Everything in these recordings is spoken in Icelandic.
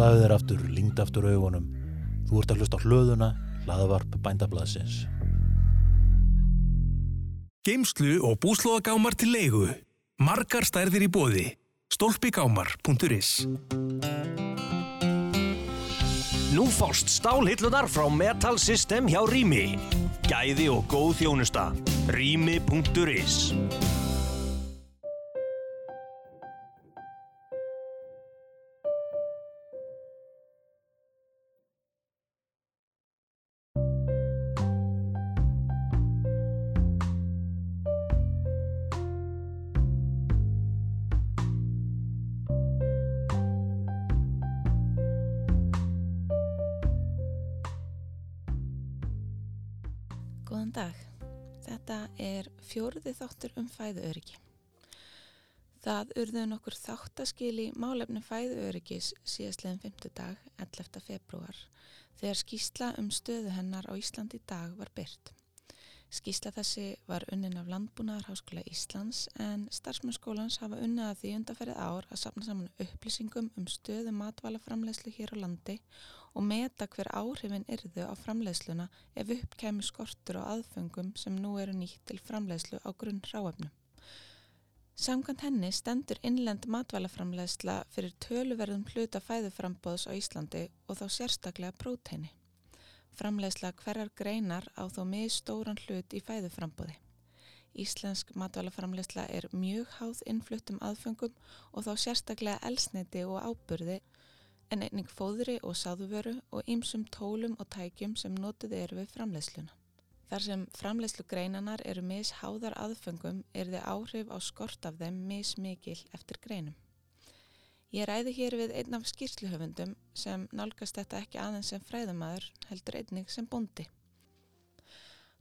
Slaðu þér aftur, lingd aftur augunum. Þú ert að hlusta hlöðuna, hlaðavarp bændablaðsins. Geimslu og búslóðagámar til leigu. Margar stærðir í bóði. Stolpigámar.is Nú fást stálhillunar frá Metal System hjá Rými. Gæði og góð þjónusta. Rými.is fjóruði þáttur um fæðuöryggi. Það urðu nokkur þáttaskil í málefni fæðuöryggis síðastlegin 5. dag, 11. februar, þegar skýsla um stöðu hennar á Ísland í dag var byrt. Skýsla þessi var unnin af Landbúnaðarháskóla Íslands en starfsmennskólans hafa unnið að því undarferðið ár að sapna saman upplýsingum um stöðu matvælaframlegslu hér á landi og meta hver áhrifin yrðu á framleiðsluna ef upp kemur skortur á aðföngum sem nú eru nýtt til framleiðslu á grunn ráefnum. Samkvæmt henni stendur innlend matvælaframleiðsla fyrir töluverðum hluta fæðuframbóðs á Íslandi og þá sérstaklega próteini. Framleiðsla hverjar greinar á þó mið stóran hlut í fæðuframbóði. Íslensk matvælaframleiðsla er mjög háð innfluttum aðföngum og þá sérstaklega elsneiti og áburði en einning fóðri og sáðuvöru og ýmsum tólum og tækjum sem notið eru við framleiðsluna. Þar sem framleiðslu greinanar eru misháðar aðföngum er þið áhrif á skort af þeim mismikil eftir greinum. Ég ræði hér við einn af skýrsluhöfundum sem nálgast þetta ekki aðeins sem fræðumæður heldur einnig sem bondi.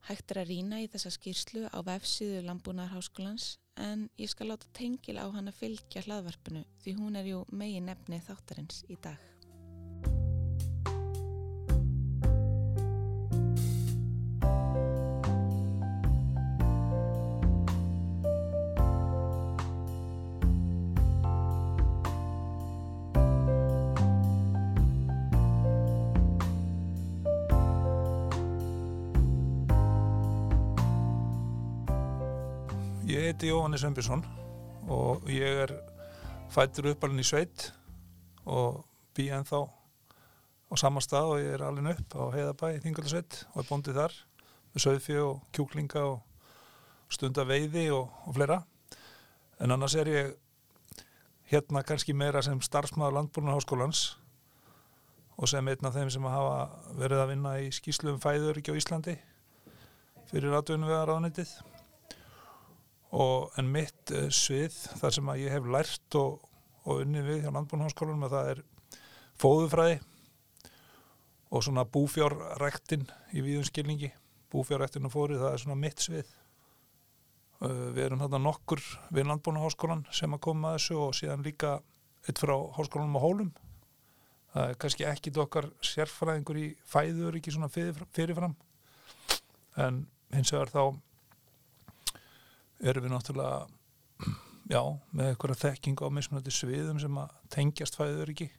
Hægt er að rýna í þessa skýrslu á vefsíðu Lambúnarháskólans en ég skal láta tengil á hann að fylgja hlaðvarpinu því hún er jú megin nefni þáttarins í dag. Heiti Jóhannes Ömbjörnsson og ég er fættur uppalinn í sveit og bý ennþá á sama stað og ég er alveg upp á Heiðabæ í Þingaldasveit og er bóndið þar með söðfi og kjúklinga og stunda veiði og, og fleira. En annars er ég hérna kannski meira sem starfsmaður landbúrunarháskólans og sem einn af þeim sem hafa verið að vinna í skýslu um fæðuriki á Íslandi fyrir aðdunum við að ráðnitið og en mitt uh, svið þar sem að ég hef lært og, og unni við hjá landbúrnháskólanum að það er fóðufræði og svona búfjárrektin í víðum skilningi búfjárrektin og fóri það er svona mitt svið. Uh, við erum þarna nokkur við landbúrnháskólan sem að koma að þessu og síðan líka eitt frá háskólanum á Hólum. Það er kannski ekkit okkar sérfræðingur í fæður ekki svona fyrir, fyrirfram en hins vegar þá erum við náttúrulega já, með eitthvað þekking á mismunandi sviðum sem að tengjast fæður ekki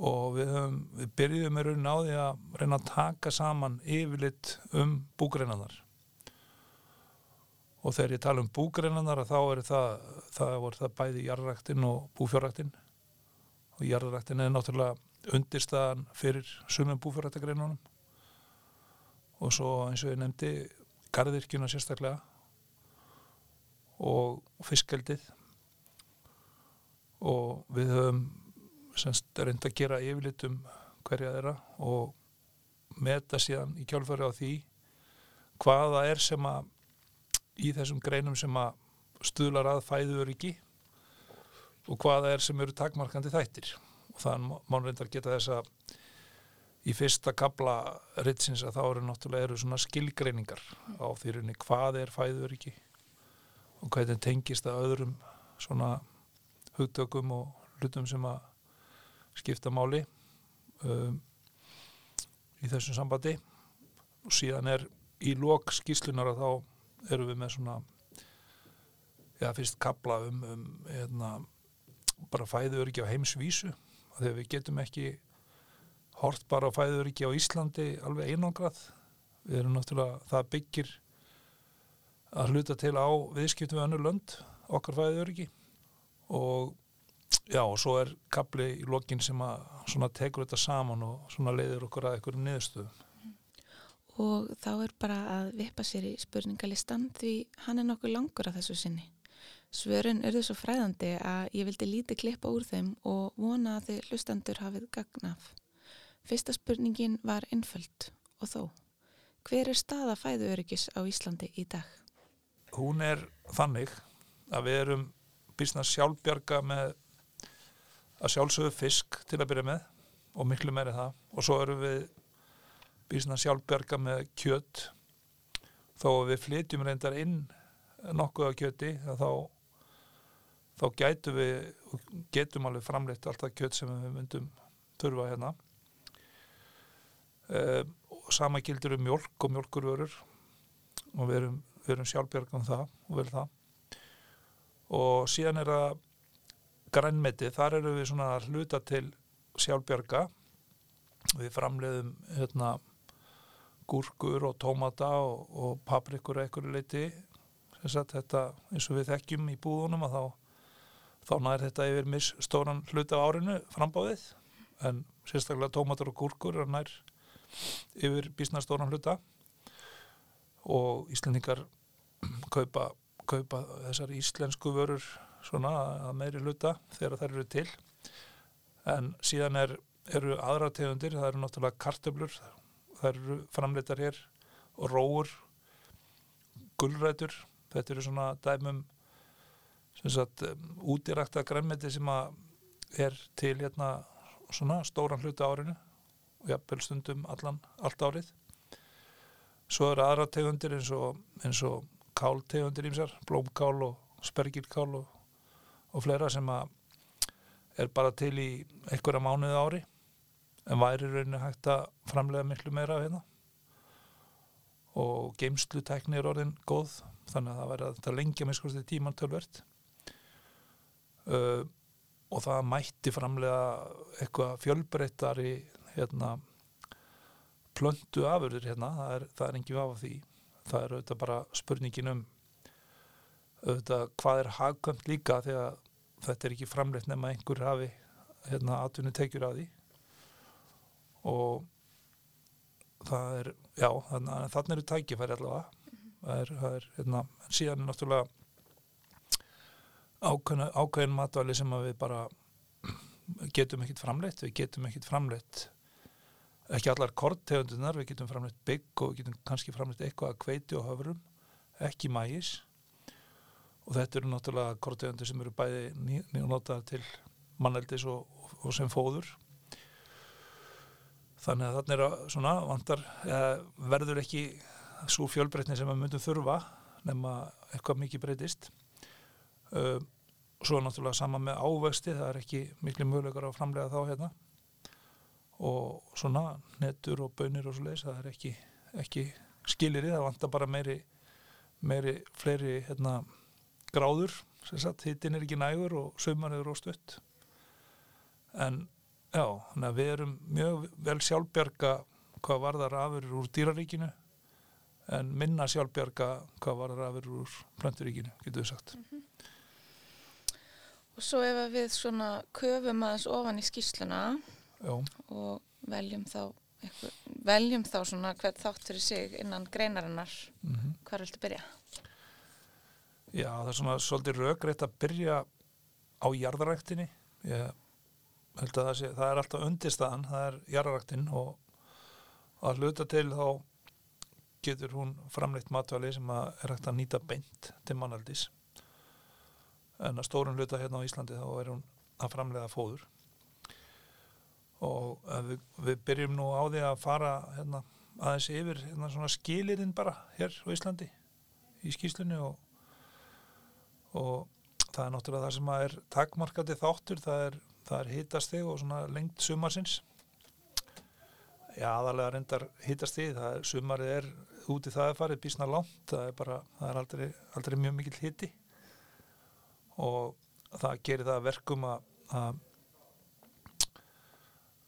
og við, höfum, við byrjuðum með raunin á því að reyna að taka saman yfirlitt um búgreinanar og þegar ég tala um búgreinanar þá er það, það, það bæði jarðræktin og búfjárræktin. Og jarðræktin er náttúrulega undirstaðan fyrir sumum búfjárræktagreinunum og svo eins og ég nefndi garðirkjuna sérstaklega og fiskaldið og við höfum semst reynd að gera yfirlit um hverja þeirra og meta síðan í kjálfari á því hvaða er sem að í þessum greinum sem að stuðlar að fæðu öryggi og hvaða er sem eru takmarkandi þættir. Og þannig má reyndar geta þess að í fyrsta kabla ritsins að þá eru náttúrulega eru svona skilgreiningar á þýrunni hvað er fæður ekki og hvernig tengist það öðrum svona hugtökum og hlutum sem að skipta máli um, í þessum sambandi. Og síðan er í lok skíslunar að þá eru við með svona já fyrst kabla um, um hérna, bara fæður ekki á heimsvísu þegar við getum ekki hort bara á fæðuriki á Íslandi alveg einangrað við erum náttúrulega, það byggir að hluta til á viðskiptum við önnur lönd, okkar fæðuriki og já, og svo er kapli í lokin sem að svona tekur þetta saman og svona leiðir okkur að einhverjum niðurstöðum Og þá er bara að vippa sér í spurningalistan því hann er nokkuð langur að þessu sinni. Svörin eru svo fræðandi að ég vildi lítið klippa úr þeim og vona að þið hlustendur hafið gagnaf. Fyrsta spurningin var einföld og þó. Hver er staða fæðuöryggis á Íslandi í dag? hún er þannig að við erum býstna sjálfbjarga með að sjálfsögðu fisk til að byrja með og miklu meiri það og svo erum við býstna sjálfbjarga með kjött þó við flytjum reyndar inn nokkuð af kjötti þá þá gætum við getum alveg framleitt allt það kjött sem við myndum þurfa hérna e, og sama gildur um mjölk og mjölkurvörur og við erum erum sjálfbjörgum það og vel það. Og síðan er að grænmeti, þar eru við svona að hluta til sjálfbjörga við framleiðum hérna gúrkur og tómata og, og paprikur eitthvað leiti þetta eins og við þekkjum í búðunum að þá, þá nær þetta yfir mis stóran hluta á árinu frambáðið en sérstaklega tómatar og gúrkur er nær yfir bísna stóran hluta og Íslandingar kaupa, kaupa þessar íslensku vörur svona að meiri hluta þegar þær eru til. En síðan er, eru aðra tegundir, það eru náttúrulega kartöblur þær eru framleitar hér og róur gullrætur, þetta eru svona dæmum sagt útirækta grænmeti sem að er til hérna svona stóran hluta árinu og jafnvel stundum allan, allt árið. Svo eru aðra tegundir eins og, og káltegundir ímsar, blómkál og spergilkál og, og fleira sem er bara til í einhverja mánuði ári en væri rauninni hægt að framlega miklu meira af hérna. Og geimslutekni er orðin góð þannig að það væri að þetta lengja miskusti tíman tölvert uh, og það mætti framlega eitthvað fjölbreyttari hérna plöndu afurðir hérna, það er, það er engin vafa því. Það er auðvitað bara spurningin um auðvitað hvað er hagkvæmt líka þegar þetta er ekki framleitt nema einhver hafi hérna atvinni tekjur að því. Og það er, já, þannig að þannig eru tækifæri allavega. Það er, það er hérna, síðan er náttúrulega ákveðin matvæli sem við bara getum ekkit framleitt, við getum ekkit framleitt ekki allar korttegundunar, við getum framleitt bygg og við getum kannski framleitt eitthvað að kveiti og höfrum, ekki mægis og þetta eru náttúrulega korttegundur sem eru bæði nýjónótaðar til manneldis og, og sem fóður. Þannig að þarna er að svona vantar, eða, verður ekki svo fjölbreytni sem við myndum þurfa nema eitthvað mikið breytist. Uh, svo náttúrulega sama með ávexti, það er ekki miklu möguleikar að framlega þá hérna og svona netur og bönir og svo leiðis, það er ekki, ekki skilirið, það vantar bara meiri, meiri fleiri hérna, gráður, sem sagt, hittin er ekki nægur og sömur er óstutt en já, við erum mjög vel sjálfbjarga hvað varðar afurur úr dýraríkinu en minna sjálfbjarga hvað varðar afurur úr planturíkinu, getur við sagt. Mm -hmm. Og svo ef við svona köfum aðeins ofan í skýsluna Já. og veljum þá eitthvað, veljum þá svona hvert þátt fyrir sig innan greinarinnar mm -hmm. hvað viltu byrja? Já, það er svona svolítið raugreitt að byrja á jarðaræktinni ég held að það sé það er alltaf undirstaðan, það er jarðaræktin og að hluta til þá getur hún framleitt matvæli sem að er hægt að nýta beint til mannaldís en að stórun hluta hérna á Íslandi þá er hún að framleiða fóður og við, við byrjum nú á því að fara hérna, aðeins yfir hérna, skilirinn bara hér á Íslandi í skýslunni og, og það er náttúrulega það sem er takmarkandi þáttur, það er, er hítasteg og lengt sumarsins. Já aðalega reyndar hítasteg, það er sumarið er úti það er farið bísna langt það er, bara, það er aldrei, aldrei mjög mikill híti og það gerir það verkum að, að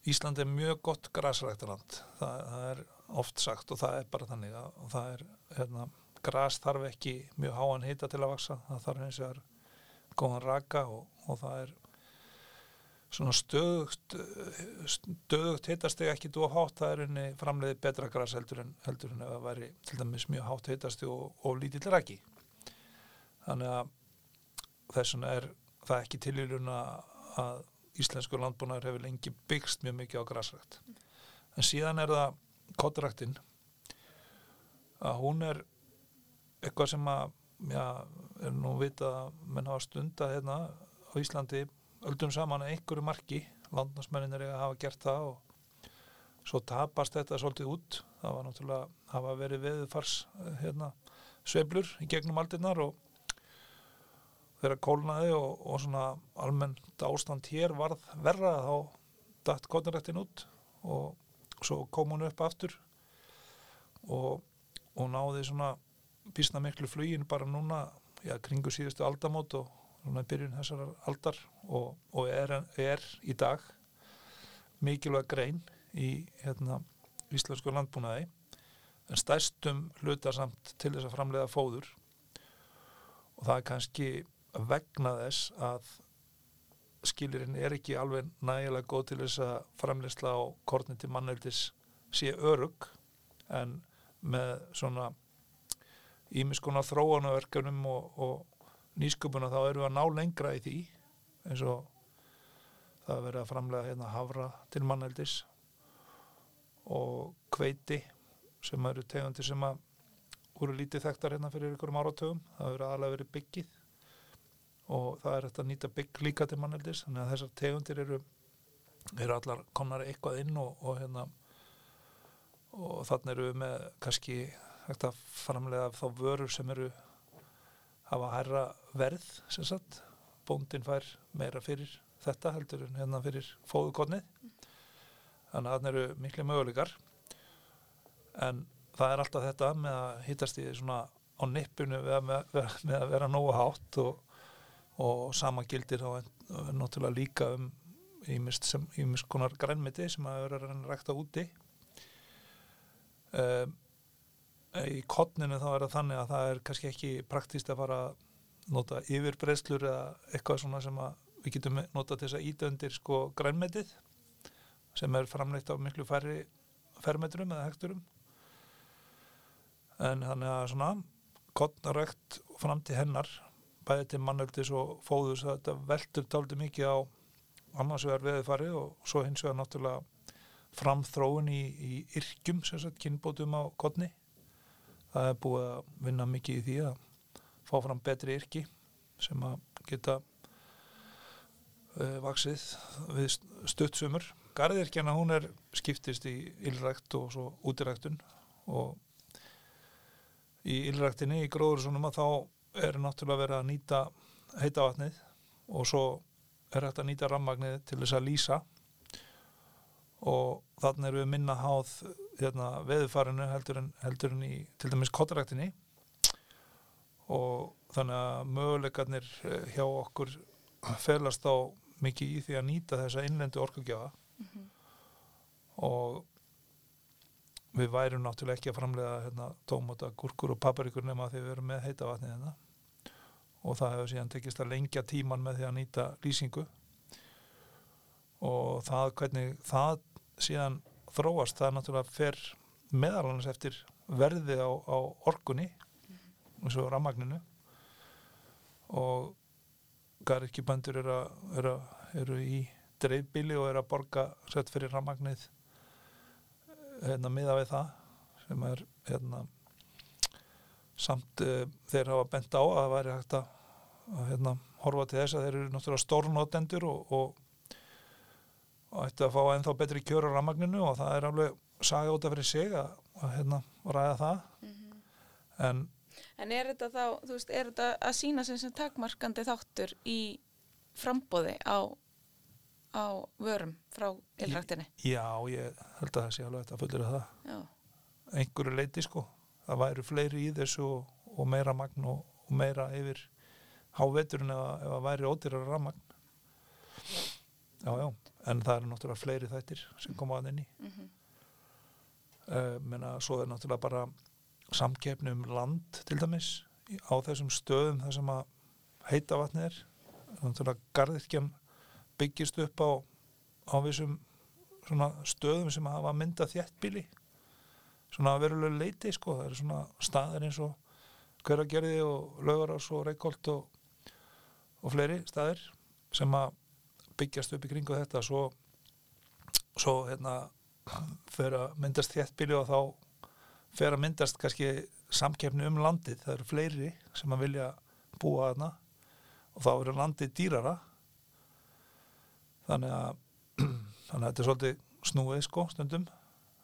Ísland er mjög gott grasræktarland. Það, það er oft sagt og það er bara þannig að það er, hérna, gras þarf ekki mjög háan hita til að vaksa það þarf eins og er góðan raka og, og það er svona stöðugt stöðugt hitasteg ekki dóa hátt. Það er henni framleiði betra gras heldur en heldur en ef það væri til dæmis mjög hátt hitasteg og, og lítill raki. Þannig að þess vegna er það ekki tilvílun að íslensku landbúnaður hefur lengi byggst mjög mikið á grasrækt. En síðan er það kottræktinn að hún er eitthvað sem að já, er nú vitað að menn hafa stunda hérna á Íslandi öldum saman að einhverju marki landnarsmennin er að hafa gert það og svo tapast þetta svolítið út. Það var náttúrulega hafa verið veðfars hérna, sveiflur í gegnum aldinnar og þegar kólnaði og, og svona almennt ástand hér varð verra þá dætt kottnrættin út og svo kom hún upp aftur og, og náði svona bísna miklu flugin bara núna já, kringu síðustu aldamót og svona byrjun þessar aldar og, og er, er í dag mikilvæg grein í hérna, íslensku landbúnaði en stærstum hluta samt til þess að framlega fóður. Og það er kannski vegna þess að skilirinn er ekki alveg nægilega góð til þess að framleysla á kornin til manneldis sé örug en með svona ímiskona þróanaverkunum og, og nýsköpuna þá eru að ná lengra í því eins og það að vera að framlega hérna hafra til manneldis og kveiti sem eru tegundir sem að voru lítið þekktar hérna fyrir ykkurum áratögum það hefur aðalega verið byggið og það er þetta að nýta bygg líka til manneldis þannig að þessar tegundir eru, eru allar komnar eitthvað inn og, og hérna og þannig eru við með kannski hægt að framlega þá vörur sem eru hafa hærra verð sem sagt, bóndin fær meira fyrir þetta heldur en hérna fyrir fóðukonnið þannig að þannig eru miklu möguleikar. En það er alltaf þetta með að hittast í svona á nippinu með, með, með að vera nógu hátt og og sama gildir þá náttúrulega líka um ímist konar grænmiti sem að vera að rækta úti. Um, í kottninu þá er það þannig að það er kannski ekki praktíst að fara að nota yfirbreðslur eða eitthvað svona sem við getum nota til þess að íta undir sko grænmetið sem er framleitt á miklu færri fermetrum eða hekturum. En þannig að svona kottnarækt fram til hennar bæði til mannöldis og fóðus þetta veldur táldi mikið á annars vegar veðufari og svo hins vegar náttúrulega framþróun í, í yrkjum, sagt, kynbótum á kodni. Það er búið að vinna mikið í því að fá fram betri yrki sem að geta uh, vaksið við stuttsumur. Garðirkjana hún er skiptist í ylrækt og svo útiræktun og í ylræktinni í gróðursunum að þá er náttúrulega verið að nýta heita vatnið og svo er hægt að nýta rammagnið til þess að lýsa. Og þannig er við minna háð hérna, veðufarinu heldur en, heldur en í til dæmis kottaræktinni og þannig að möguleikarnir eh, hjá okkur felast á mikið í því að nýta þessa innlendu orkugjafa. Mm -hmm. og við værum náttúrulega ekki að framlega hérna, tómata, gúrkur og paprikur nema því við erum með heita vatnið hérna. Og það hefur síðan tekist að lengja tíman með því að nýta lýsingu. Og það hvernig það síðan þróast það er náttúrulega fer meðalans eftir verði á, á orkunni eins og rammagninu og garðirkjubandur eru, eru, eru í dreifbíli og eru að borga sett fyrir rammagnið hérna miða við það sem er hérna samt uh, þeir hafa bent á að það væri hægt að, að hérna, horfa til þess að þeir eru náttúrulega stórnótendur og, og, og ætti að fá ennþá betri kjör á rammagninu og það er alveg saga út af fyrir sig að, að hérna, ræða það mm -hmm. en En er þetta þá, þú veist, er þetta að sína sem sem takmarkandi þáttur í frambóði á á vörum frá ylrættinni Já, ég held að það sé alveg að fullir að það. Já. einhverju leiti sko. Það væru fleiri í þessu og, og meira magn og, og meira yfir háveturinn ef, ef það væri ódýrar rammagn Já, já, en það eru náttúrulega fleiri þættir sem koma að inn í. Mm -hmm. uh, menna, svo er náttúrulega bara samkeppni um land til dæmis á þessum stöðum þar sem að heita vatni er. Náttúrulega garðirkjan byggist upp á, á vissum stöðum sem hafa myndað þéttbíli svona verulega leiti sko, það eru svona staðir eins og Hveragerði og Laugarás og Reykholt og, og fleiri staðir sem að byggjast upp í kringu þetta. Svo, svo hérna fer að myndast þéttbíli og þá fer að myndast kannski samkeppni um landið, það eru fleiri sem að vilja búa þarna og þá eru landið dýrara þannig að þannig að þetta er svolítið snúið sko stundum.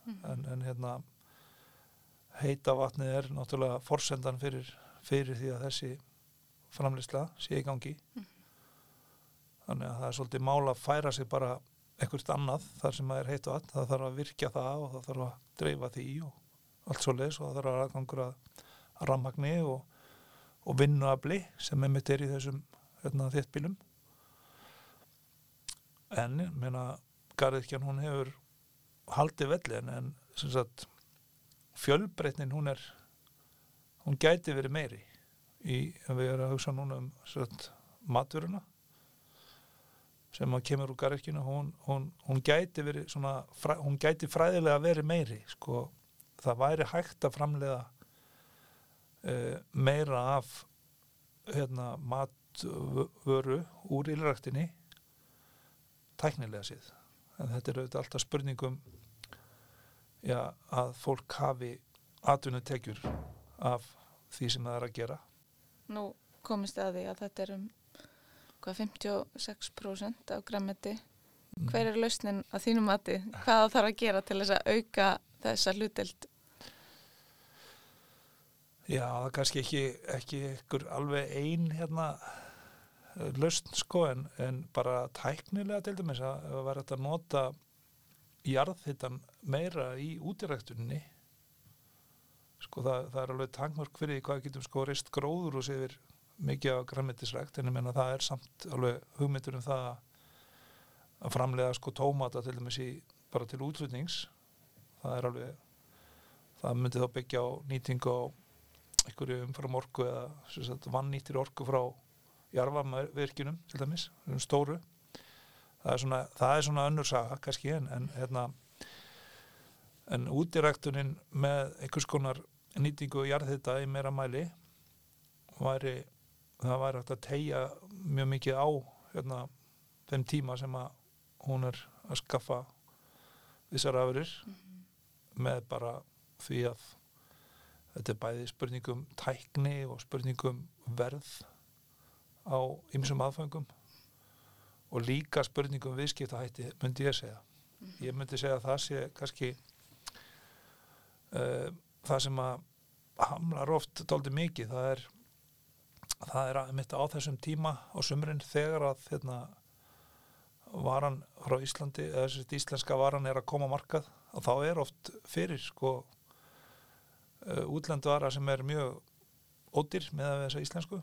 En, en hérna heita vatnið er náttúrulega forsendan fyrir, fyrir því að þessi framleysla sé í gangi. Þannig að það er svolítið mál að færa sig bara eitthvað annað þar sem það er heitt vatn. Það þarf að virkja það og það þarf að dreifa því í og allt svo leis og það þarf að aðgangur að, að rammagni og, og vinnuafli sem er mitt er í þessum hérna, þéttbílum en meina Garðirkjan hún hefur haldið velli en, en sem sagt fjölbreytnin hún er hún gæti verið meiri í, ef við erum að hugsa núna um sagt, maturuna sem að kemur úr garðirkjunu hún, hún, hún gæti verið svona, hún gæti fræðilega verið meiri sko, það væri hægt að framleiða uh, meira af hérna, matvöru úr ílræktinni tæknilega síð en þetta er auðvitað alltaf spurningum já, að fólk hafi atvinnutekjur af því sem það er að gera Nú komist að því að þetta er um hvað 56% af græmiti. Hver er lausnin að þínu mati? Hvað þarf að gera til þess að auka þessa hluteld? Já, það er kannski ekki, ekki alveg ein hérna lausn sko en, en bara tæknilega til dæmis að væri hægt að nota jarðhittan meira í útiræktuninni. Sko það, það er alveg tankmörk fyrir hvað getum sko reist gróður og séður mikið af græmitisrækt en ég menna það er samt alveg hugmyndur um það að framlega sko tómata til dæmis í bara til útflutnings. Það er alveg það myndi þá byggja á nýting á einhverju umfram orku eða sem sagt, vannýttir orku frá jarfavirkjunum til dæmis, stóru. Það er svona, það er svona önnur saga kannski en, en hérna en útiræktunin með einhvers konar nýtingu og jarðhita í meira mæli væri, það væri hægt að tegja mjög mikið á hérna, þeim tíma sem að hún er að skaffa þessar afurir með bara því að þetta er bæði spurningum tækni og spurningum verð á ymsum aðfangum og líka spurningum viðskiptahætti myndi ég segja. Ég myndi segja að það sé kannski uh, það sem að hamlar oft dálítið mikið. Það er það er að mitt á þessum tíma á sumrin þegar að hérna, varan frá Íslandi eða þessi íslenska varan er að koma markað og þá er oft fyrir sko uh, útlendu vara sem er mjög ódýr með þessa íslensku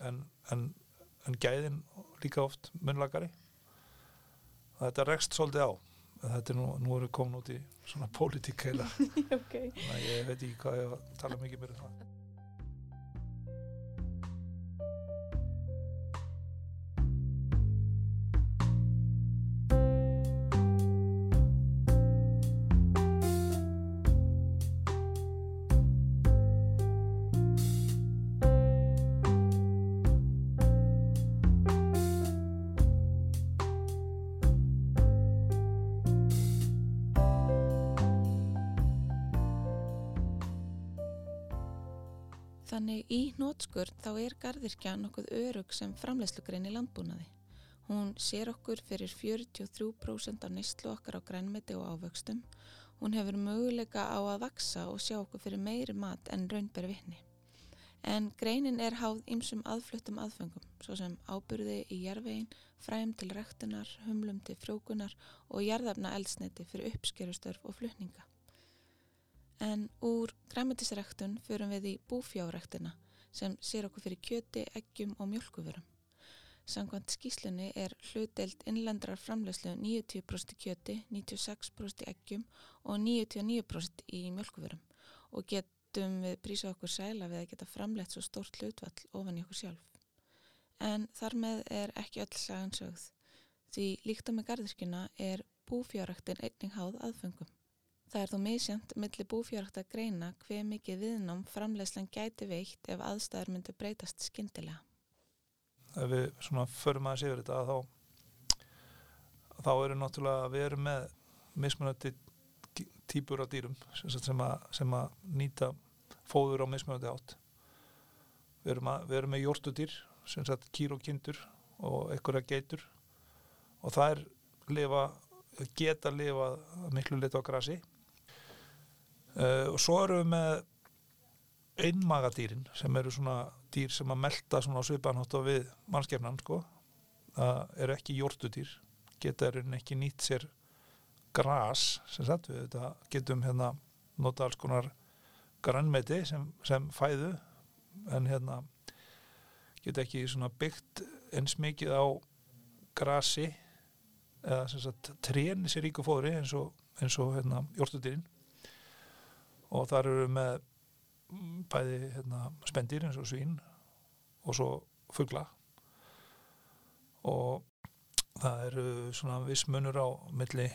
en, en, en gæðin líka oft munlagari þetta rekst svolítið á. Þetta er nú, nú erum við komin út í svona pólitík heila. Okay. ég veit ekki hvað ég tala mikið mér um það þá er gardirkja nokkuð örug sem framleiðslugrein í landbúnaði. Hún sér okkur fyrir 43% af neyslu okkar á grænmeti og ávöxtum. Hún hefur möguleika á að vaksa og sjá okkur fyrir meiri mat en raunberi vittni. En greinin er háð ymsum aðfluttum aðfengum, svo sem ábyrði í jarvegin, fræm til rektunar, humlum til frjókunar og jarðafna eldsneti fyrir uppskerustörf og flutninga. En úr græmitisræktun förum við í búfjáræktina sem sér okkur fyrir kjöti, eggjum og mjölkuverum. Samkvæmt skýslunni er hlutdeild innlendrar framlegslu 90% í kjöti, 96% í eggjum og 99% í mjölkuverum og getum við prísa okkur sæla við að geta framlegt svo stórt hlutvall ofan í okkur sjálf. En þar með er ekki öll sagan sögð því líkt á með gardirkina er búfjáraktin einning háð aðfengum. Það er þó misjönd millir búfjárhægt að greina hver mikið viðnám framlegslan gæti veikt ef aðstæður myndi breytast skindilega. Ef við svona förum aðeins yfir þetta þá, þá eru náttúrulega við erum með mismunandi típur af dýrum sem að, sem að nýta fóður á mismunandi átt. Við erum, að, við erum með jórtudýr sem sagt kýr og kindur og einhverja geitur og það er lifa, geta lifa miklu lit á grasi Uh, og svo eru við með einmagadýrin sem eru svona dýr sem að melda svona á svipanhátt og við mannskefnan sko. Það eru ekki jórtudýr geta er ekki nýtt sér gras sem sagt við þetta getum hérna nota alls konar grannmeti sem, sem fæðu en hérna geta ekki svona byggt eins mikið á grasi eða sem sagt tréni sér ríku fóðri eins og, og hérna jórtudýrin og þar eru með bæði hérna, spendir eins og svín og svo fuggla og það eru svona viss munur á milli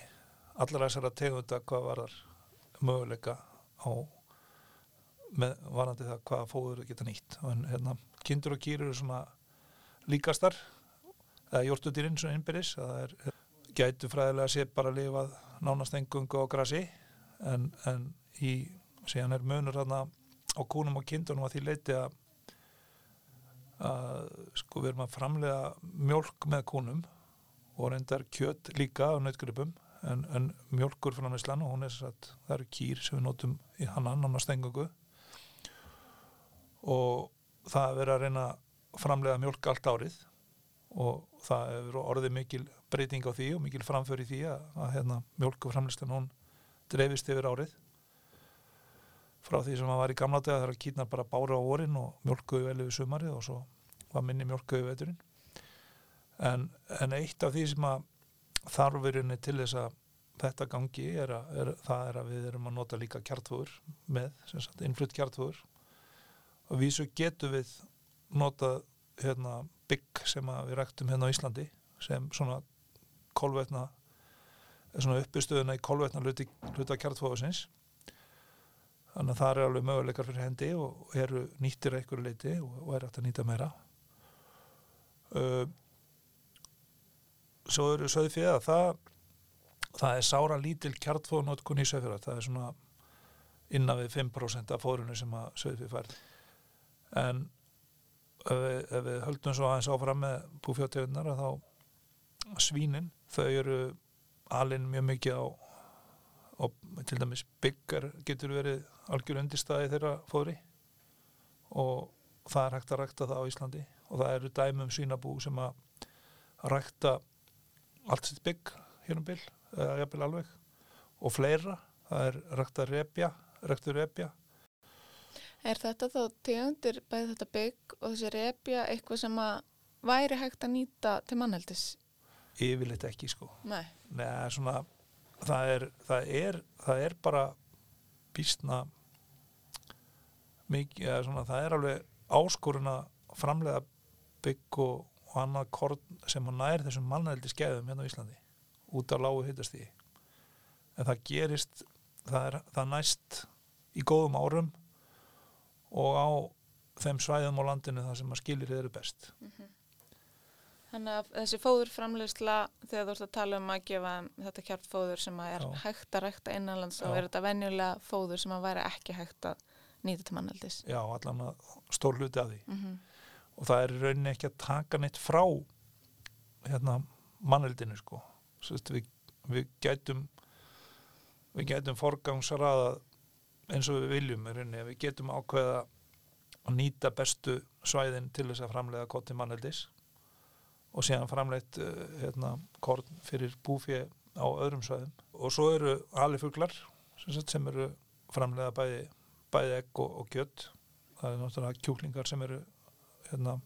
allar þessara tegunda hvað var þar möguleika á með varandi það hvaða fóður geta nýtt. En hérna, kindur og kýr eru svona líkastar eða jórtudýrinn svona innbyrðis. Það er gætu fræðilega sé bara að lifa nánast engungu á grasi en, en í síðan er munur hérna á kúnum og kindunum að því leiti að, að sko við erum að framlega mjölk með kúnum og reyndar kjött líka á nautgripum en, en mjölkur framlegslan og hún er satt, það eru kýr sem við notum í hann annan á stengungu og það er verið að reyna að framlega mjölk allt árið og það er orðið mikil breyting á því og mikil framför í því að, að hérna, mjölku framlegslan hún dreifist yfir árið frá því sem það var í gamla dega þegar kýtnar bara bára á orin og mjölkuðu vel yfir sumarið og svo var minni mjölkuðu veturinn. En, en eitt af því sem að þarfurinni til þess að þetta gangi er að, er, það er að við erum að nota líka kjartfóður með innflutt kjartfóður og við svo getum við nota hérna, bygg sem við ræktum hérna á Íslandi sem svona kolvetna svona uppustöðuna í kolvetna hluta kjartfóðusins þannig að það er alveg möguleikar fyrir hendi og eru nýttir eitthvað leiti og, er hægt að nýta meira. Svo eru söðfið að það það er sára lítil kjartfóðnótkun í söðfið það er svona innan við 5% af fórunu sem að söðfið færð en ef við, ef við höldum svo aðeins áfram með búfjóttegunar þá svínin, þau eru alin mjög mikið á og til dæmis byggar getur verið algjör undirstaði þeirra fóðri. Og það er hægt að rækta það á Íslandi. Og það eru dæmum svínabú sem að rækta allt sitt bygg hér um byll, eða jafnvel alveg. Og fleira, það er rækta repja, ræktu repja. Er þetta þá tegundir bæði þetta bygg og þessi repja eitthvað sem að væri hægt að nýta til mannheldis? Yfirleitt ekki sko. Nei. Nei, svona það er, það er, það er bara býstna mikið, eða svona það er alveg áskorun að framlega bygg og, og annað korn sem hann nær þessum mannældi skeiðum hérna á Íslandi út af lágu hittastíði en það gerist það, er, það næst í góðum árum og á þeim svæðum á landinu það sem að skilir eru best mm -hmm. Þannig að þessi fóðurframleysla þegar þú ert að tala um að gefa þetta kjartfóður sem að er Já. hægt að rækta innanlands og er þetta venjulega fóður sem að væri ekki hægt að nýta til mannaldis. Já, allan að stór hluti af því. Mm -hmm. Og það er rauninni ekki að taka neitt frá hérna, mannaldinu sko. Sest, við, við gætum við gætum forgangsraða eins og við viljum rauninni, við gætum ákveða að nýta bestu svæðin til þess að framlega kotti mannaldis og síðan framleitt uh, hérna, korn fyrir búfið á öðrum svæðum. Og svo eru alifuglar sem, sem eru framleiða bæði, bæði egg og, og kjött það er náttúrulega kjúklingar sem eru hérna,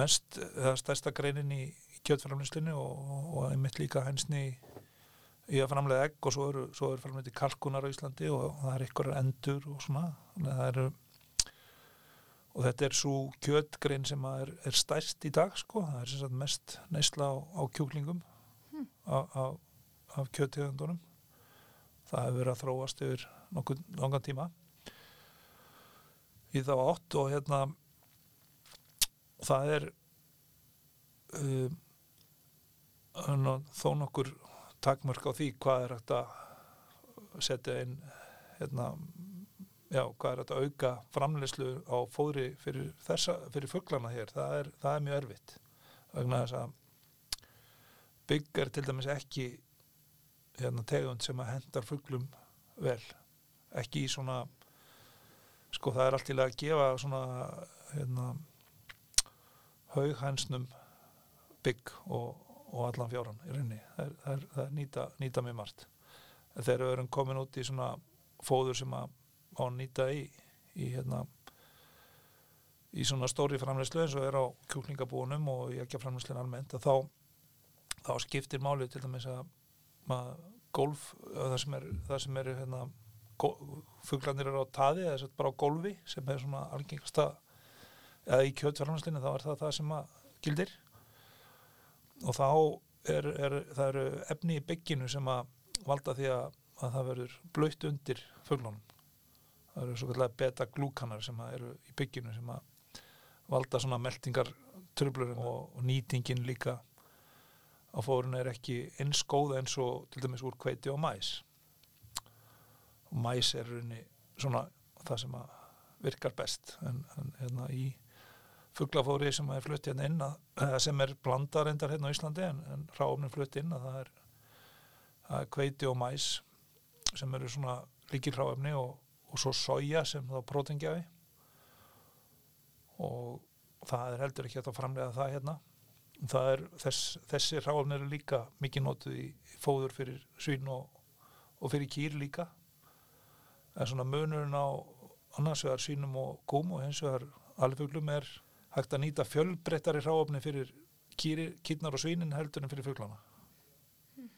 mest, eða stærsta greinin í, í kjötframlýslinu og, einmitt líka hensni í, í að framlega egg. Og svo eru, svo eru framlega kalkunar á Íslandi og það er ykkur endur og svona. Það eru og þetta er svo kjötgrein sem að er, er stærst í dag sko, það er sem sagt mest neysla á, á kjúklingum Hmm. af, kjöttegundunum. Það hefur verið að þróast yfir nokkuð langan tíma. Í þá átt og hérna það er um, þó nokkur takmörk á því hvað er hægt að setja inn hérna, já, hvað er að auka framleyslu á fóðri fyrir, fyrir fugglana hér, það er, það er mjög erfitt. Vegna þess að bygg er til dæmis ekki hérna, tegund sem að hendar fugglum vel. Ekki í svona sko það er allt til að gefa svona hérna haughænsnum bygg og, og allan fjáran í rauninni. Það er, það er, það er nýta, nýta mjög margt. Þegar við erum komin út í svona fóður sem að á að nýta í, í hérna í svona stóri framleyslu eins og er á kjúklingabúnum og í ekki framleyslun almennt að þá, þá skiptir málið til dæmis að, að golf, það sem er, það sem er hérna, fuglarnir eru á taði eða sett bara á golfi sem er svona algengasta eða í kjötframleyslinu þá er það það sem að gildir. Og þá er, er það eru efni í bygginu sem að valda því að, að það verður blöytt undir fuglunum það eru svo kallega beta-glúkanar sem eru í bygginu sem að valda svona meldingar tröflurinn og, og nýtingin líka á fórun er ekki eins góð eins og til dæmis úr kveiti og mæs og mæs er rauninni svona það sem að virkar best. En, en hérna í fugglafóri sem er flutt hérna inn að, sem er blandar endar hérna á Íslandi en, en ráfnin flutt inn að það er, það er kveiti og mæs sem eru svona líkir ráfni og, og svo soja sem þá prótengjafi og það er heldur ekki að framlega það hérna. Það er, þess, þessi ráfni eru líka mikið notuð í fóður fyrir svín og, og fyrir kýr líka. En svona munurinn á annars vegar svínum og góm og hins vegar alfuglum er hægt að nýta fjölbrettari ráfni fyrir kýri, kýrnar og svínin heldur en fyrir fuglana.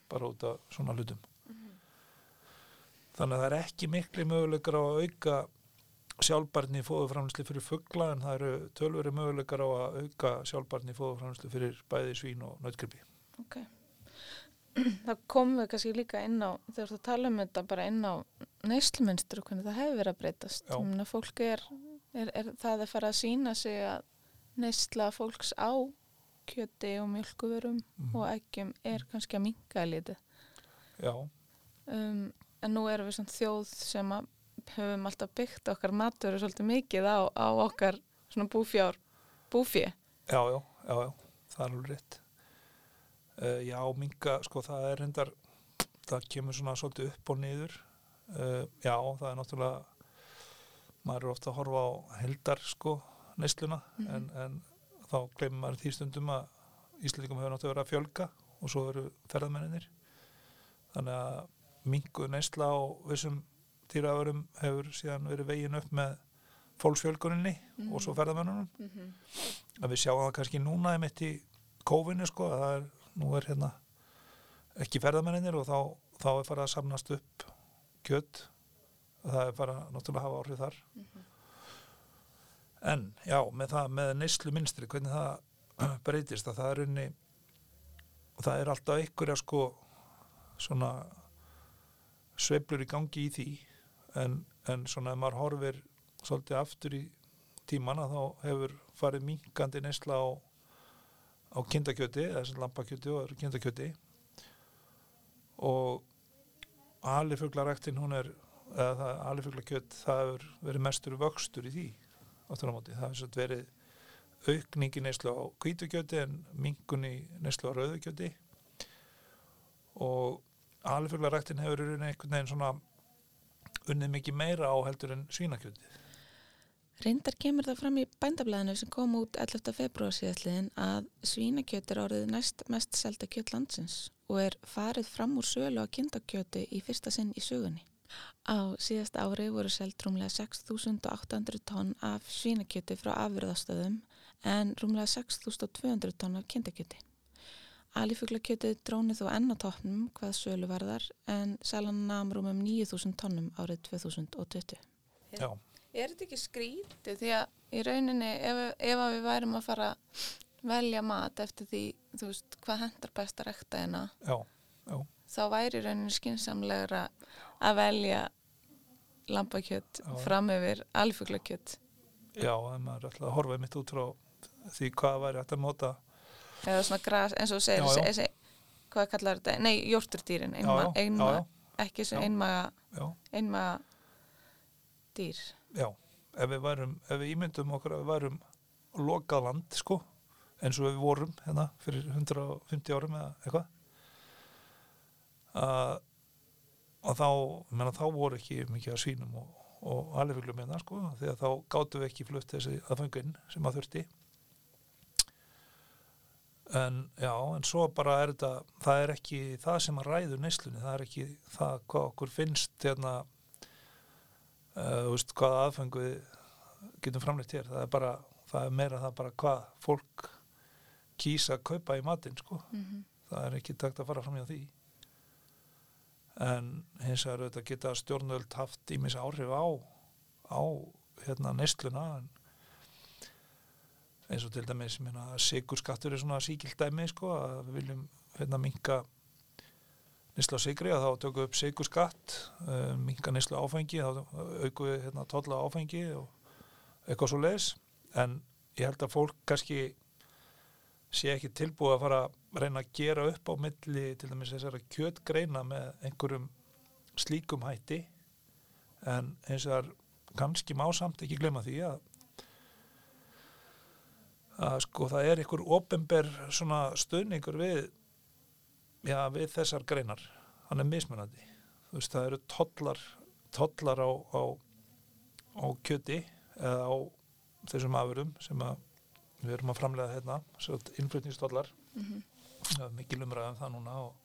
Bara út af svona hlutum þannig að það er ekki miklu möguleikar á að auka sjálfbarni í fóðuframlisli fyrir fuggla en það eru tölveri möguleikar á að auka sjálfbarni í fóðuframlisli fyrir bæði svín og nautgripi. Ok. Það komum við kannski líka inn á, þegar þú tala um þetta bara inn á neysluminstur og hvernig það hefur verið að breytast. Að fólk er, er, er það að fara að sína sig að neysla fólks á kjöti og mjölkuverum Mhm. og eggjum er kannski að minka lítið. Já, Um, en nú erum við svona þjóð sem að höfum alltaf byggt okkar matur svolítið mikið á, á okkar svona búfjár, búfjö. já, já, já, já, það er alveg rétt. Uh, já, minga, sko, það er reyndar, það kemur svona svolítið upp og niður. Uh, já, það er náttúrulega, maður er ofta að horfa á heldar, sko, neysluna, en, en þá glemur maður því stundum að Íslandingum hefur náttúrulega verið að fjölga og svo eru ferðamenninir. Þannig að mingu neysla á vissum dýraverum hefur síðan verið vegin upp með fólksfjölguninni og svo ferðamennunum að við sjáum það kannski núna einmitt í kófinu sko að það er, nú er hérna ekki ferðamenninir og þá, þá er farið að samnast upp kjött það er farið að náttúrulega hafa áhrif þar. En já, með það, með neyslu minstri hvernig það breytist að það er unni það er alltaf einhverja sko svona sveiflur í gangi í því en, en svona ef maður horfir svolítið aftur í tímana þá hefur farið minkandi neysla á, á kindakjöti eða sem lampakjöti og kindakjöti. Og alifuglaræktin hún er eða það hefur verið mestur vöxtur í því áttur á móti, það hefur svolítið verið aukning í neyslu á kvítukjöti en minkun í neyslu á rauðukjöti og alifuglaræktin hefur verið einhvern veginn svona unnið mikið meira á heldur en svínakjötið Reyndar kemur það fram í bændablaðinu sem kom út 11. februar síðastliðin að svínakjöt er orðið næst mest selda kjöt landsins og er farið fram úr sölu á kindakjöti í fyrsta sinn í sögunni. Á síðast ári voru seld rúmlega 6.800 tonn af svínakjöti frá afurðastöðum en rúmlega 6.200 tonn af kindakjöti. Alifuglakjötið dróni þó enn á toppnum hvað sölu varðar en salan nam rúmum 9.000 tonnum árið 2020. Já, Er þetta ekki skrítið því að í rauninni ef, ef að við værum að fara að velja mat eftir því þú veist hvað hendar best að rekta hérna já, já, þá væri í rauninni skinsamlegra að velja lambakjött Já. fram yfir alfuglakjött já, en maður er alltaf að horfa mitt út frá því hvað væri að nota eða svona gras eins og þú segir Já, þessi- hvað kallar þetta, nei jórturdýrin einma, já, einma, ekki Já. einmaga einmaga dýr já, ef við værum ef við ímyndum okkur að við værum lokað land, sko eins og við vorum hérna fyrir 150 árum eða eitthvað að og þá, ég meina, þá voru ekki mikið að svínum og, og alvegluglum hérna, sko, því að þá gátum við ekki flutt þessi aðfengin sem að þurfti en já, en svo bara er þetta það er ekki það sem að ræður neyslunni, það er ekki það hvað okkur finnst hérna uh, veist, hvaða aðfengu við getum framleitt hér, það er bara það er meira það bara hvað fólk kýsa að kaupa í matinn sko, mm það er ekki takt að fara fram hjá því. En hins vegar auðvitað geta stjórnöld haft ímis áhrif á á hérna neysluna en eins og til dæmis sigurskattur er svona síkilt dæmi sko, að við viljum hérna minka nýsla sigri að þá tökum við upp sigurskatt uh, minka nýsla áfengi þá aukum við hérna tolla á áfengi og eitthvað svo leis en ég held að fólk kannski sé ekki tilbúið að fara að reyna að gera upp á milli til dæmis þessara kjötgreina með einhverjum slíkum hætti. En eins og það er kannski má samt ekki glema því að að sko það er einhver ofinber svona stöðningur við já, við þessar greinar. Hann er mismunandi. Þú veist það eru tollar tollar á, á, á kjöti eða á þessum afurum sem að við erum að framlega hérna innflutningstollar. Það er mikil umræðan um það núna og,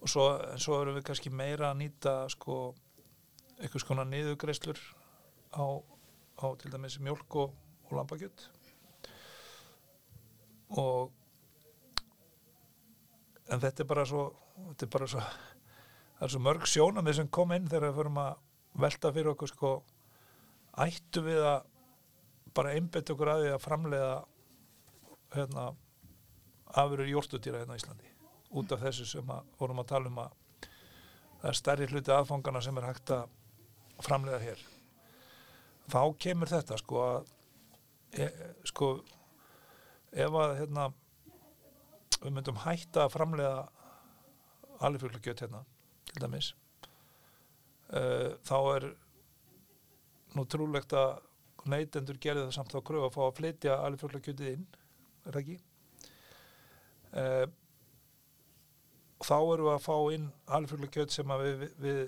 og svo, svo erum við kannski meira að nýta sko einhvers konar niðugreislur á, á til dæmis mjölk og, og lambakjöt og en þetta er bara svo þetta er bara svo það er svo mörg sjónamið sem kom inn þegar við förum að velta fyrir okkur sko ættu við að bara einbett okkur að því að framleiða hérna afurur jórtutýra hérna á Íslandi? Út af þessu sem að vorum að tala um að það er stærri hluti aðfangana sem er hægt að framleiða hér. Þá kemur þetta sko að e, sko ef að hérna við myndum hætta að framleiða alifjöglugjöt hérna til dæmis uh, þá er nú trúlegt að neytendur gerði það samt á kröfu að fá að flytja alifjöglugjötið inn er það ekki? Uh, þá erum við að fá inn alifjöglugjöt sem við, við,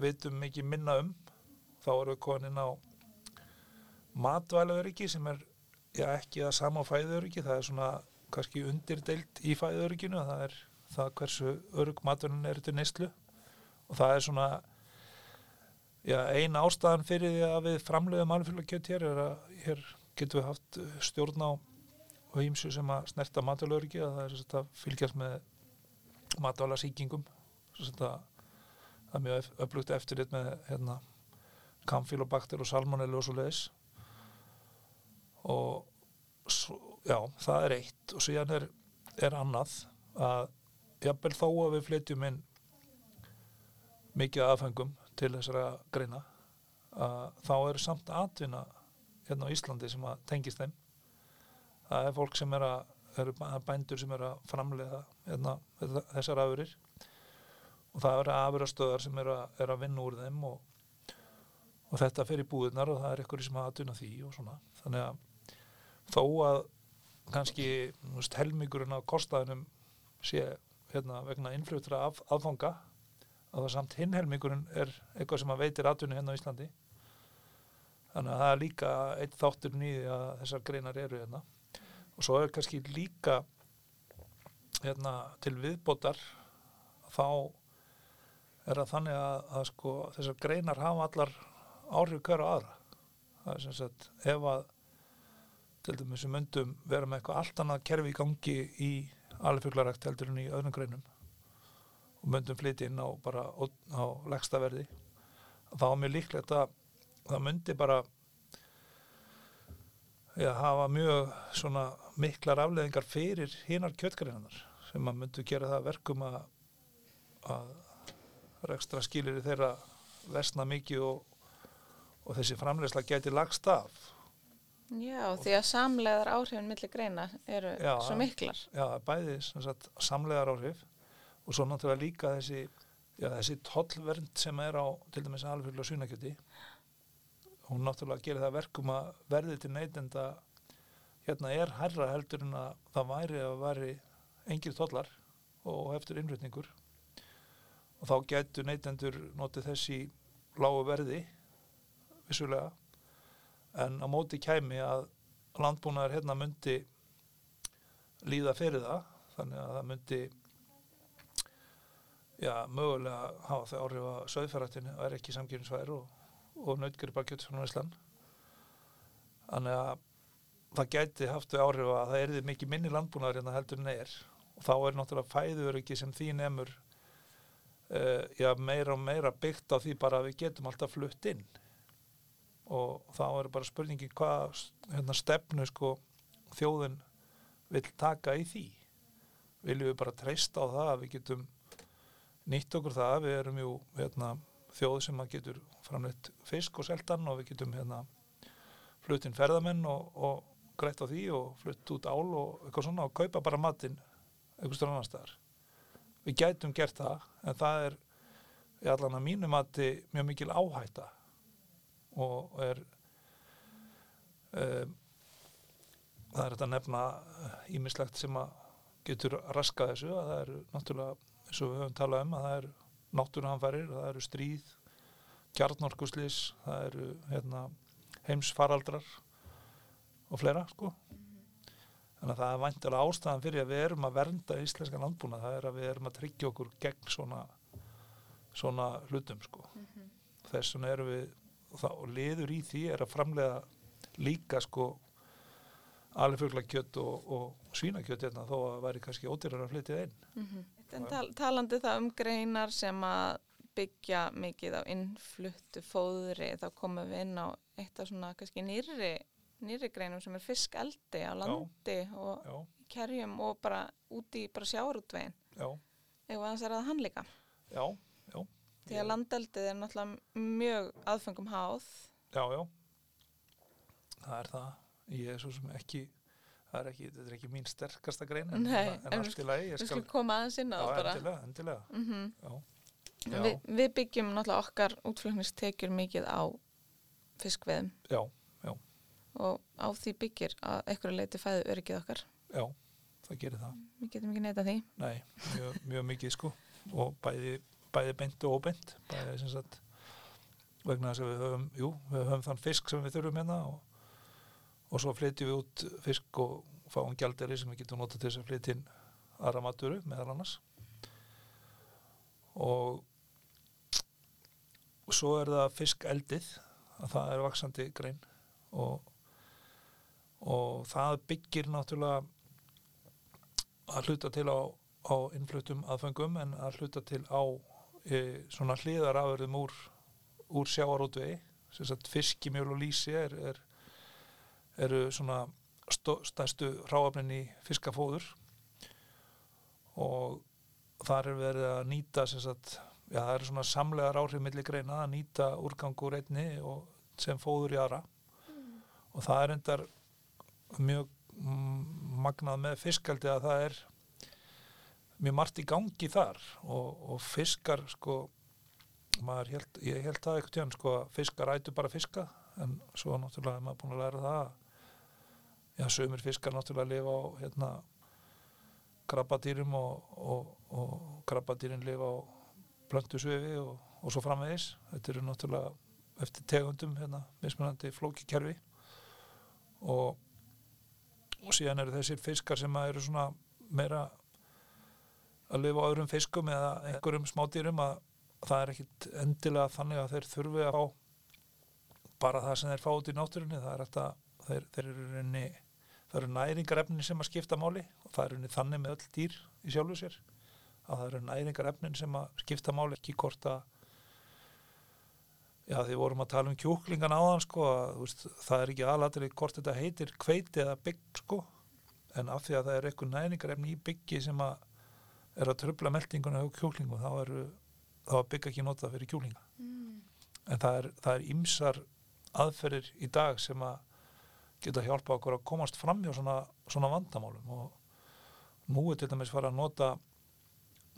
veitum mikið minna um. Þá erum við komin inn á matvælaöryggi sem er já, ekki það sama á fæðuöryggi það er svona kannski undirdeilt í fæðuörygginu það er það hversu örygg maturinn er til neyslu. Og það er svona já, ein ástæðan fyrir því að við framleiðum alfélagkjöt hér er að hér getum við haft stjórn á og ímsu sem að snerta matvælaöryggi að það er svona að fylgjast með matvæla síkingum það er mjög öflugt eftirlit með hérna, kamfílobakter og salmonellu og svo leiðis og svo, já, það er eitt. Og síðan er, er annað að jafnvel þó að við flytjum inn mikið aðfengum til þessara greina að þá er samt atvinna hérna á Íslandi sem að tengist þeim. Það er fólk sem er að eru bændur sem er að framleiða hérna, þessar afurir og það eru afurastöðar sem er að, er að vinna úr þeim og, og þetta fer í búðunar og það er eitthvað sem að atvinna því og svona. Þannig að þó að kannski veist, helmingurinn á kostæðinum sé hérna, vegna innflutra af, aðfanga að það samt hinn helmingurinn er eitthvað sem að veitir atvinni hérna á Íslandi. Þannig að það er líka eitt þáttur nýði að þessar greinar eru hérna. Og svo er kannski líka hérna, til viðbótar þá er það þannig að, að sko, þessar greinar hafa allar áhrif hverja aðra. Það er sem sagt ef að til dæmis við myndum vera með eitthvað allt annað kerfi í gangi í alifuglarækt heldur en í öðrum greinum. Og myndum flytja inn á bara á, á legsta verði þá er mjög líklegt að það myndi bara ja, hafa mjög svona miklar afleðingar fyrir hinar kjötgreinar sem að myndu gera það að verkum að, að rekstra skilir þeirra vesna mikið og, og þessi framlegsla geti lagst af Já, því að samleðar áhrifin millir greina eru Já, svo miklar. já, bæði sagt, samlegar áhrif og svo náttúrulega líka þessi, þessi tollvernd sem er á til dæmis alfuglu og svínakjöti hún náttúrulega gerir það að verkum að verðið til neytenda hérna er herra heldur en að það væri að væri engir tollar og eftir innrutningur og þá getur neytendur notið þessi lágu verði vissulega en á móti kæmi að landbúnaður hérna myndi líða fyrir það þannig að það myndi já, mögulega hafa þau áhrif að söðferðattinu og er ekki samkjöfnisvæður og, og frá Ísland. Þannig að það gæti haft þau áhrif að það erði mikið minni landbúnaður hérna heldur en er. Og þá er náttúrulega fæður ekki sem því nefnur uh, já, meira og meira byggt á því bara að við getum alltaf flutt inn og þá er bara spurningi hvað hérna, stefnu sko, þjóðin vil taka í því? Viljum við bara treysta á það að við getum nýtt okkur það? Við erum jú hérna, þjóð sem að getur framleitt fisk og seltan og við getum hérna, fluttinn ferðamenn og, og greitt á því og flutt út ál og eitthvað svona og kaupa bara matinn eitthvað stjórn annar staðar. Við gætum gert það en það er í allan að mínu mati mjög mikil áhætta og er um, það er þetta að nefna ímislegt sem að getur raskað þessu að það eru náttúrulega eins og við höfum talað um að það eru náttúruhanfærir, það eru stríð kjarnorkuslis það eru hérna, heimsfaraldrar og fleira sko þannig að það er væntilega ástæðan fyrir að við erum að vernda íslenska landbúna það er að við erum að tryggja okkur gegn svona svona hlutum sko mm -hmm. þess vegna erum við og, það, og liður í því er að framlega líka sko alifugla og, og svínakjött hérna, þó að væri kannski ódýrar að flytja einn mm -hmm. En tal talandi það um greinar sem að byggja mikið á innfluttu fóðri þá komum við inn á eitt af svona kannski nýri, nýri greinum sem er fiskaldi á landi já, og já. kerjum og bara úti bara sjárutvegin eða þess að það hann líka? Já, já Því að landeldið er náttúrulega mjög aðfengum háð. Já, já. Það er það. Ég er svo sem ekki, það er ekki, þetta er ekki mín sterkasta grein en, Nei, en, en allt í lagi. Við skulum koma aðeins inn á það bara. Endilega, endilega. Mm -hmm. Vi, við byggjum náttúrulega okkar útflutningstekjur mikið á fiskveðum. Já, já. Og á því byggir að einhverju leiti fæðu öryggið okkar. Já, það gerir það. Við getum ekki neyta því. Nei, mjög, mjög mikið sko og bæði bæði beint og óbeint bæði sem sagt vegna þess að við höfum, jú, við höfum þann fisk sem við þurfum hérna og, og svo flytjum við út fisk og fáum gjalderi sem við getum notað til þess að flytja inn aðra maturu meðal annars. Og og svo er það fiskeldið að það er vaksandi grein og og það byggir náttúrulega að hluta til á, á innflutum aðfengum en að hluta til á e, svona hliðarafurðum úr, úr sjáarótvegi fiskimjöl og lísi er, er, eru svona stærstu ráafnin í fiskafóður. Og þar er verið að nýta sagt, já, það eru svona samlegar áhrif millir greina að nýta úrgangur einni og sem fóður í aðra. Mm. og það er endar mjög magnað með fiskaldi að það er mjög margt í gangi þar og, og fiskar sko held, ég held það eitthvað tján sko fiskar ætu bara fiska en svo náttúrulega er maður búin að læra það já, sömur fiskar náttúrulega lifa á hérna krabbadýrum og, og, og krabbadýrin lifa á plöntusöfi og svo framvegis. Þetta eru náttúrulega eftir tegundum hérna, mismunandi flókikerfi. Og og síðan eru þessir fiskar sem eru svona meira að lifa á öðrum fiskum eða einhverjum smádýrum að það er ekkit endilega þannig að þeir þurfi að fá bara það sem þeir fá út í náttúrunni. Það er að þeir, þeir eru reyni það eru næringarefnin sem að skipta máli og það eru þannig með öll dýr í sjálfu sér að það eru næringarefnin sem að skipta máli ekki hvort að já því vorum að tala um kjúklingan áðan sko að, veist, það er ekki aðlatrið hvort þetta heitir kveiti eða bygg sko en af því að það er eitthvað næringarefni í byggi sem að er að tröfla meldinguna á kjúklingum þá er, þá er bygg ekki notað fyrir kjúklinga. Mm. en það er, ýmsar aðferðir í dag sem að geta hjálpa okkur að komast fram hjá svona, svona vandamálum. Og nú er til dæmis fara að nota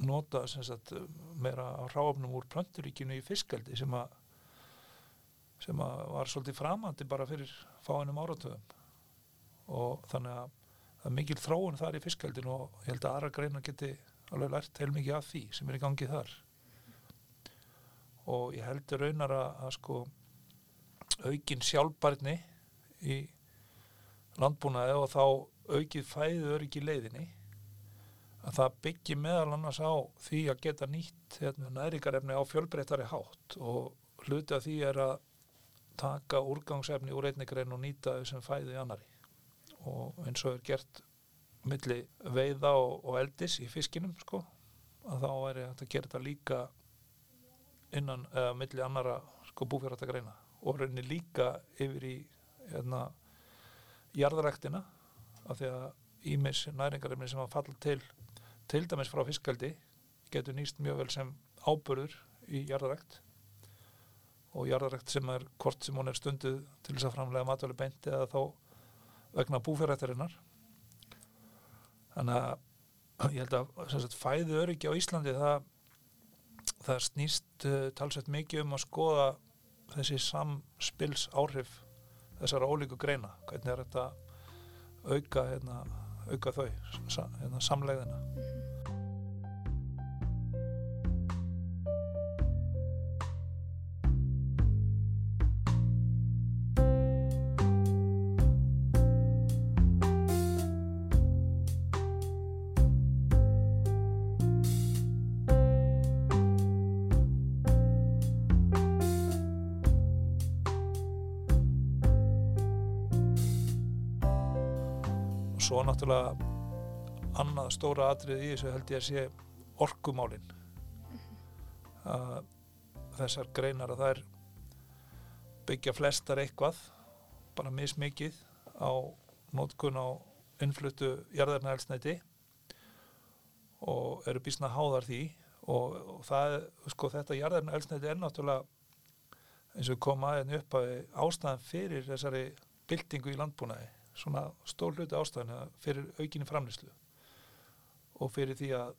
nota sem sagt, meira ráfnum úr plönturíkinu í fiskaldi sem að sem að var svolítið framandi bara fyrir fáinum áratöðum og þannig að það er mikil þróun þar í fiskaldinu og ég held að aðra greina geti alveg lært heilmikið af því sem er í gangi þar. Og ég held raunar að, að sko aukin sjálfbarni í landbúnaði og þá aukið fæðu öryggi leiðinni að það byggi meðal annars á því að geta nýtt hérna, næringarefni á fjölbreyttari hátt. Og hluti af því er að taka úrgangsefni úr einni grein og nýta þessum fæðu í annari og eins og er gert milli veiða og, og eldis í fiskinum sko að þá væri hægt að gera þetta líka innan eða milli annara sko búfjörðat greina og rauninni líka yfir í hérna jarðaræktina af því að ímis næringarefni sem að falla til til dæmis frá fiskaldi getur nýst mjög vel sem ábörður í jarðarækt og jarðarækt sem er hvort sem hún er stunduð til þess að framlega matvæli beint eða þá vegna búfjörðarinnar þannig að ég held að sagt, fæðu öryggi á Íslandi það, það snýst uh, talsveit mikið um að skoða þessi samspils áhrif þessara ólíku greina. Hvernig er þetta auka, hérna, auka þau hérna, samlegðina náttúrulega annað stóra atrið í þessu held ég að sé orkumálin. Að þessar greinar að þær byggja flestar eitthvað bara mismikið á nótkun á innfluttu jarðarnaelsnæti og eru býsna háðar því. Og, og það, sko, þetta jarðarnaelsnæti er náttúrulega eins og kom aðeins upp að ástæðan fyrir þessari byltingu í landbúnaði svona stór hluti ástæðan fyrir aukinni framlýslu og fyrir því að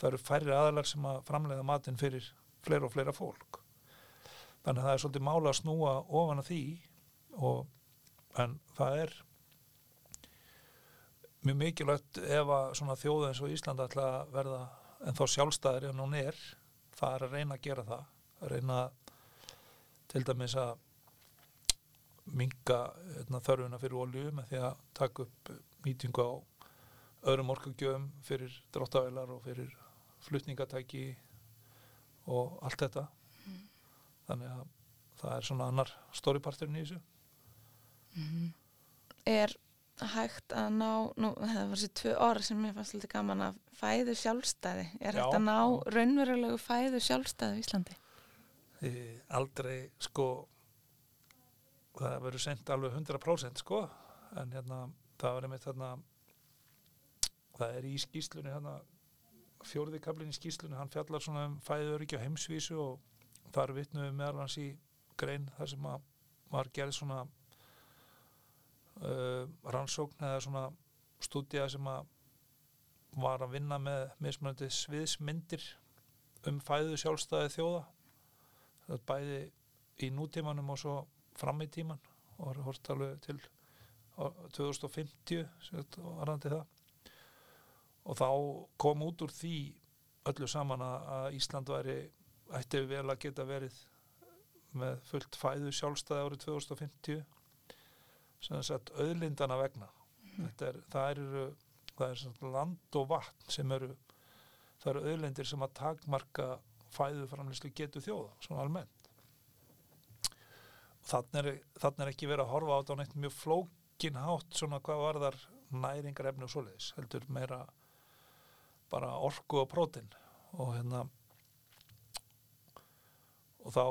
það eru færri aðalar sem að framlega matinn fyrir fleira og fleira fólk. Þannig að það er svolítið mála að snúa ofan að því og en það er mjög mikilvægt ef að svona þjóð eins og Ísland ætla að verða en þá sjálfstæðir en hún er það er að reyna að gera það. Að reyna til dæmis að minga hérna, þörfuna fyrir olju með því að taka upp mýtingu á öðrum orkugjöfum fyrir dráttavælar og fyrir flutningatæki og allt þetta. Þannig að það er svona annar stóriparturinn í þessu. Er hægt að ná, nú, það var þessi tvö orð sem mér fannst lítið gaman að fæðu sjálfstæði, er Já, hægt að ná raunverulegu fæðu sjálfstæði í Íslandi? Aldrei sko það verður sendt alveg 100% sko. En hérna það var einmitt þarna það er í skýslunni hérna fjórði kablin í skýslunni hann fjallar svona um fæðuröki á heimsvísu og þar vitnum við meðal hans í grein þar sem að var gerð svona uh, rannsókn eða svona stúdía sem að var að vinna með mismunandi sviðsmyndir um fæðu sjálfstæði þjóða. Bæði í nútímanum og svo fram í tíman og var hort alveg til á 2050 sem sagt, varðandi það. Og þá kom út úr því öllu saman að, Ísland væri ætti vel að geta verið með fullt fæðu sjálfstæði árið 2050 sem sagt auðlindana vegna. Þetta er, það eru er land og vatn sem eru það eru auðlindir sem að takmarka fæðuframlýslu getu þjóða svona almennt þannig er, er ekki verið að horfa á þetta á neitt mjög flók, engin hátt svona hvað varðar næringarefni og svoleiðis heldur meira bara orku og prótin og hérna og þá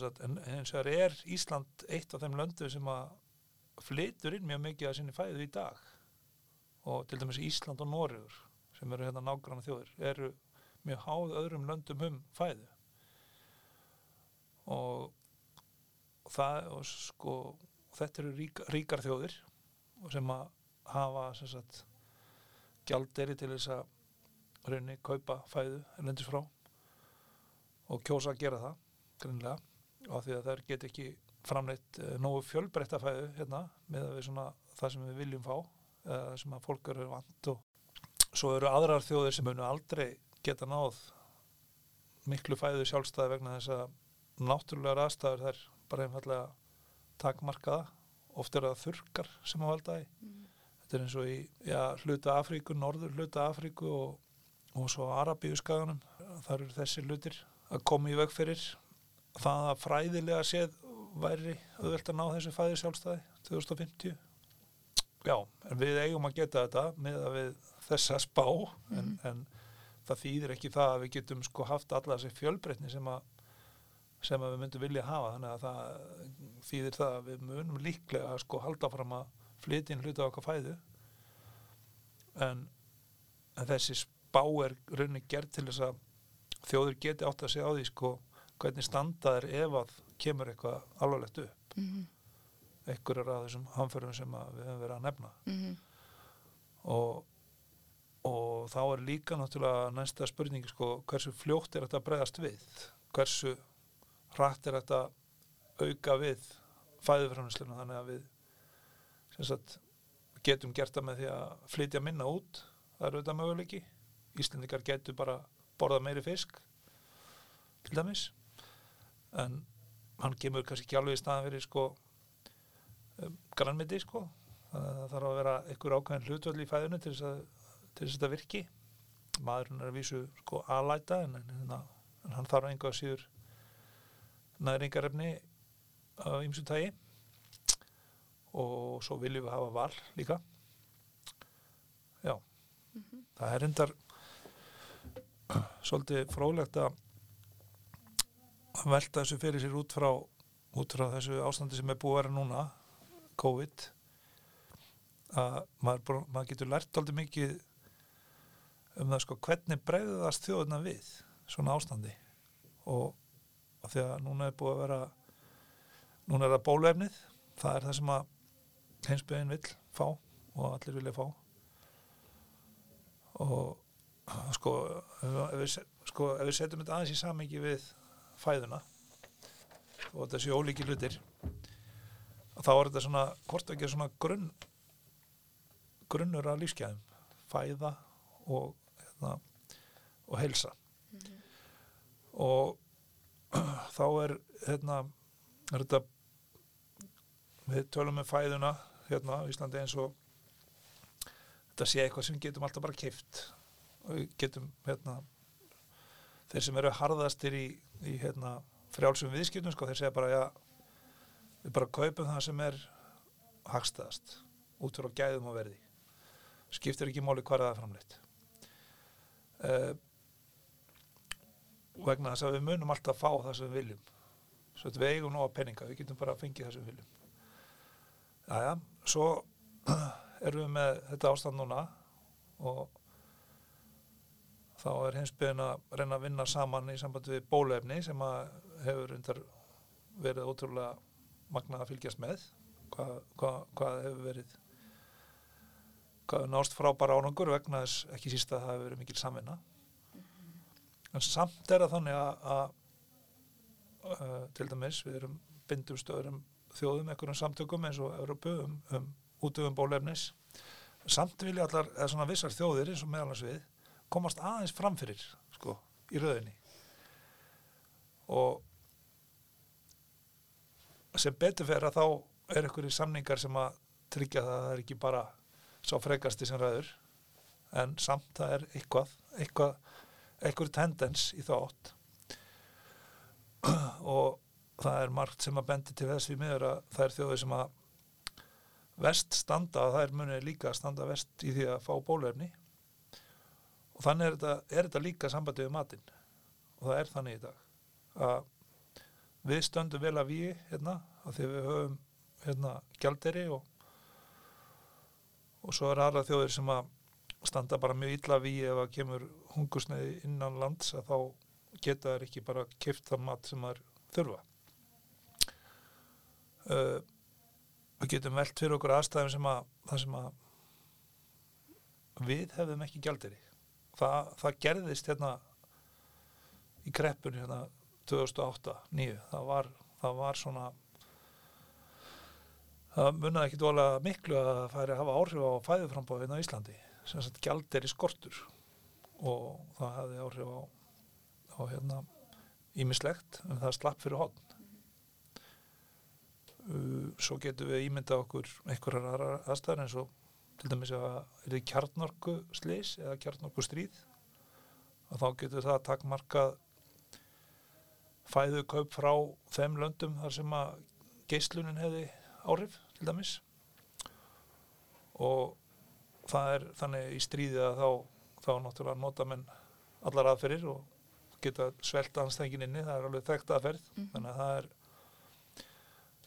sagt, en eins og það er Ísland eitt af þeim löndu sem að flytur inn mjög mikið að sinni fæðu í dag. Og til dæmis Ísland og Noregur sem eru hérna nágranna þjóðir eru mjög háð öðrum löndum um fæðu. Og það og sko þetta eru rík, ríkar þjóðir og sem að hafa sem sagt gjalderi til þess að raunni kaupa fæðu erlendis frá og kjósa að gera það grunlega og því að þær get ekki framleitt uh, nógu fjölbreytta fæðu hérna með svona það sem við viljum fá eða sem að fólk eru vant og svo eru aðrar þjóðir sem munu aldrei geta náð miklu fæðu sjálfstæði vegna þess að náttúrulega aðstæður þær bara einfallega takmarkaða. Oft er það þurkar sem að valda í Mm. þetta er eins og í já, hluta Afríku, norður hluta Afríku og, og svo Arabíu skaganum. Þar eru þessi hlutir að koma í veg fyrir það að fræðilega séð væri auðvelt að ná þessu fæði sjálfstæði 2050 já, en við eigum að geta þetta með að við þessa spá en, en það þýðir ekki það að við getum sko haft alla þessi fjölbreytni sem að sem við myndum vilja hafa þannig að það þýðir það að við munum líklega að sko halda fram að flytja inn hluta okkar fæðu en, en þessi spá er rauninni gerð til þess að þjóður geti átt að segja á því sko hvernig standa er ef að kemur eitthvað alvarlegt upp Mhm. einhverjar af þessum hamförum sem við höfum verið að nefna Mhm. og, og þá er líka náttúrulega næsta spurning sko, hversu fljótt er þetta að bregðast við hversu hratt er þetta auka við fæðuframlýsluna þannig að við sagt, getum gert það með því að flytja minna út. Það er auðvitað möguleiki. Íslendingar getur bara borða meiri fisk til dæmis. En hann kemur kannski ekki alveg í staðan fyrir sko um, grannmyndi sko. Það þarf að vera einhver ákveðin hlutvöld í fæðinu til þess að, til þess að þetta virki. Maðurinn er að vísu sko alæta en, en, en, en hann þarf einhvað síður næringarefni af ýmsu tægi og svo viljum við hafa val líka. Já. Það er endar svolítið fróðlegt að velta þessu fyrir sér út frá út frá þessu ástandi sem er búið að vera núna COVID. Að maður, maður getur lært aldrei mikið um það sko hvernig bregðast þjóðuna við svona ástandi? Og af því að núna er búið að vera núna er það bólefnið það er það sem að heimsbyðin vill fá og allir vilja fá. Og sko ef við, sko, ef við setjum þetta aðeins í samingi við fæðuna og séu ólíki hlutir þá er þetta svona hvort ekki svona grunn grunnur af lífsgæðum. Fæða og hérna, og helsa og þá er hérna er þetta við tölum með fæðuna hérna á Íslandi eins og þetta sé eitthvað sem getum alltaf bara keift og getum hérna þeir sem eru harðastir í, í hérna, frjálsum viðskiptum sko, þeir segja bara já, við bara kaupum það sem er hagstæðast út frá gæðum og verði. Skiptir ekki máli hvað það er framleitt. Uh, vegna þess að við munum alltaf fá það sem við viljum. Svo að við eigum að peninga, við getum bara að fengið það sem við viljum. Jæja, svo erum við með þetta ástand núna og þá er heimsbyðin að reyna að vinna saman í sambandi við bólefni sem að hefur undar verið ótrúlega magnað að fylgjast með. Hvað, hvað, hvað hefur verið hvað hefur nást frábæra ánangur vegna þess ekki síst að það hefur verið mikil samvinna en samt er það þannig að, að uh, til dæmis við erum bindumst öðrum þjóðum, einhverjum samtökum eins og Európu um, um útöfum bólefnis samt vilja allar, eða svona vissar þjóðir eins og meðalans við komast aðeins framfyrir sko, í rauðinni og sem betur fer að þá er einhverju samningar sem að tryggja það að það er ekki bara sá frekasti sem ræður en samt það er eitthvað eitthvað, eitthvað tendens í þátt. Og það er margt sem að bendi til þess við miður að það er þjóðir sem að vest standa að þær muni líka standa vest í því að fá bólefni og þannig er þetta, er þetta líka sambandið við matinn. Og það er þannig í dag að við stöndum vel að við hérna að því við höfum hérna gjalderi og og svo er aðra þjóðir sem að standa bara mjög illa við ef að kemur hungusneiði innan lands að þá geta þær ekki bara kipt það mat sem þær þurfa. Uh, við getum velt fyrir okkur aðstæðum sem að sem að við hefðum ekki gjalderi það, það gerðist hérna í kreppunni hérna 2008-2009 það það var svona það munnaði ekki dólega miklu að það færi að hafa áhrif á fæðuframbóðin á Íslandi. Sem sagt gjald er í skortur og það hefði áhrif á, á hérna ímislegt en það slapp fyrir hodn uh, svo getum við ímyndað okkur einhverjar aðra aðstæðar eins og til dæmis að er þið kjarnorku slis eða kjarnorku stríð og þá getur það takkmarkað fæðu kaup frá þeim löndum þar sem að geislunin hefði áhrif til dæmis. Og það er þannig í stríði að þá, þá náttúrulega nota menn allar aðferðir og geta svelta hans þengin inni, það er alveg þekkt aðferð. Mm þannig að það er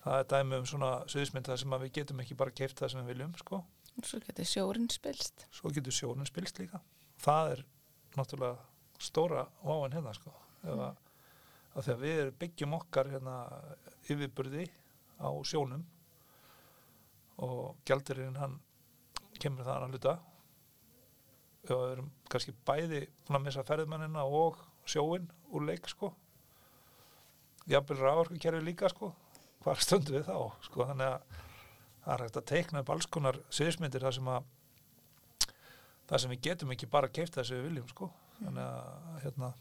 það er dæmi um svona söðismynd það sem að við getum ekki bara keift það sem við viljum sko. Svo getur sjórin spilst. Svo getur sjórin spilst líka. Það er náttúrulega stóra váin hérna sko. Mm. að, að þegar við byggjum okkar hérna yfirburði á sjónum og gældurinn hann kemur það að hluta við erum kannski bæði búin að missa ferðmennina og sjóin úr leik sko. Jafnvel ráðorku kerfi líka sko. Hvað stundu við þá sko? Þannig að það er hægt að teikna upp alls konar sviðismyndir þar sem að þar sem við getum ekki bara keift það sem við viljum sko. Þannig að hérna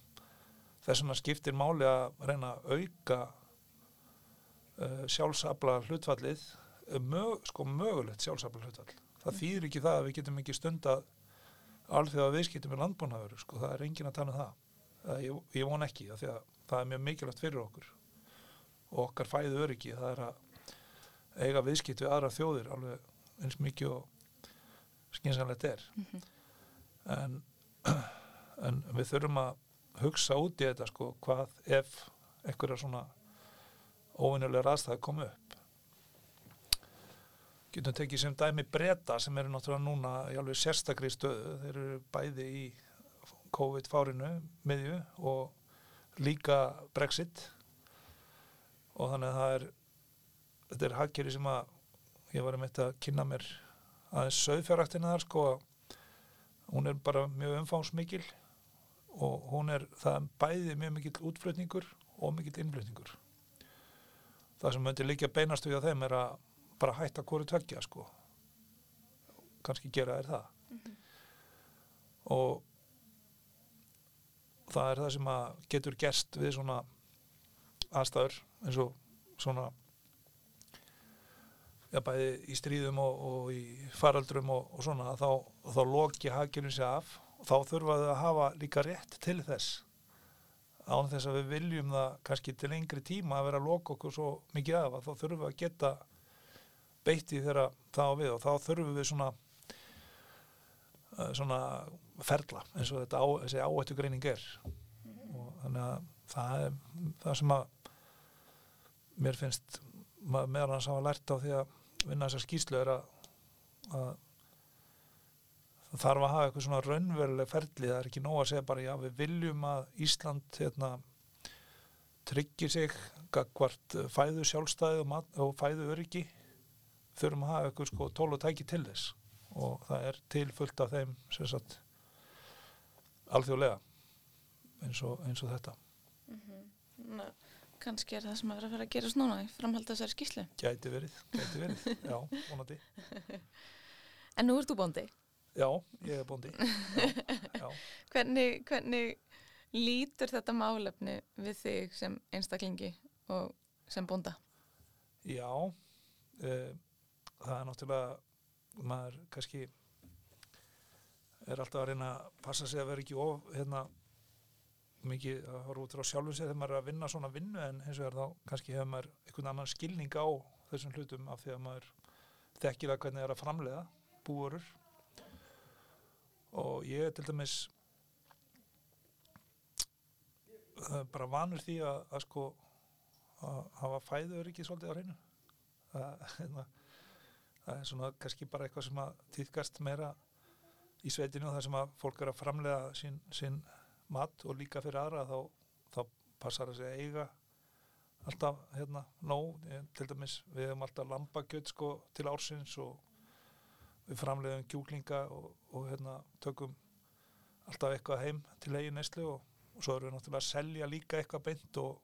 þess vegna skiptir máli að reyna að auka uh, sjálfsabla hlutfallið mög, sko mögulegt sjálfsafla hlutfall. Það þýðir ekki það að við getum ekki stund að alþjóða viðskiptum með landbúnaður sko, það er engin að tala um það, ég, ég von ekki það, það er mjög mikilvægt fyrir okkur. Og okkar fæðu öryggi það er að eiga viðskipt við aðra þjóðir alveg eins mikið og skynsanlegt er. Mm -hmm. en, en við þurfum að hugsa út í þetta sko hvað ef einhverja svona óvinnilega aðstæði komu upp getum tekið sem dæmi breyta sem eru náttúrulega núna í alveg sérstakri stöðu. Þeir eru bæði í COVID-fárinu miðju og líka Brexit. Og þannig að það er þetta er hagkeri sem að ég var um eitt að kynna mér aðeins söðfjárræktina þar sko hún er bara mjög umfámsmikil og hún er það er bæði mjög mikill útflutningur og mikill innflutningur. Það sem möndi líka beinast við á þeim er að bara hætta hverju tveggja sko. Kannski gera þér það. Mm -hmm. og það er það sem að getur gerst við svona aðstæður eins og svona já bæði í stríðum og, og í faraldrum og, og svona þá, þá loki haggjörnum sér af. Og þá þurfa þau að hafa líka rétt til þess án þess að við viljum það kannski til lengri tíma að vera að loka okkur svo mikið af að þá þurfum við að geta beitt í þeirra þá við og þá þurfum við svona uh, svona ferla eins og þetta á, áhættu greining er. Og þannig að það er það sem að mér finnst meðan hans hafa lært á því að vinna þessar skýslu er að, að það þarf að hafa eitthvað svona raunveruleg ferli, það er ekki nóg að segja bara já við viljum að Ísland hérna, tryggir sig hvort fæðu sjálfstæði og, og fæðu öryggi þurfum að hafa eitthvað sko tól og tæki til þess og það er tilfullt af þeim sem sagt alþjóðlega eins og, eins og þetta mm -hmm. Kanski er það sem að vera að vera að gera snúna í framhald að þessari skíslu Gæti verið, gæti verið, já, vonandi En nú ert þú bóndi? Já, ég er bóndi já, já. Hvernig, hvernig lítur þetta málefni við þig sem einstaklingi og sem bónda? Já, uh, það er náttúrulega maður kannski er alltaf að reyna að passa sig að vera ekki of hérna mikið að horfa út frá sjálfum sig þegar maður er að vinna svona vinnu en eins og er þá kannski hefur maður einhvern annan skilning á þessum hlutum af því að maður þekkir það hvernig það er að framleiða búurur og ég er til dæmis uh, bara vanur því að, að sko að hafa fæður ekki svolítið á hreinu. Það, hérna, það er svona kannski bara eitthvað sem að týðkast meira í sveitinu þar sem að fólk er að framlega sín, sín mat og líka fyrir aðra þá, þá passar að segja eiga alltaf hérna nóg, til dæmis við hefum alltaf lambakjöt sko til ársins og við framleiðum kjúklinga og, og hérna tökum alltaf eitthvað heim til eigin neslu og, og svo erum við náttúrulega að selja líka eitthvað beint og,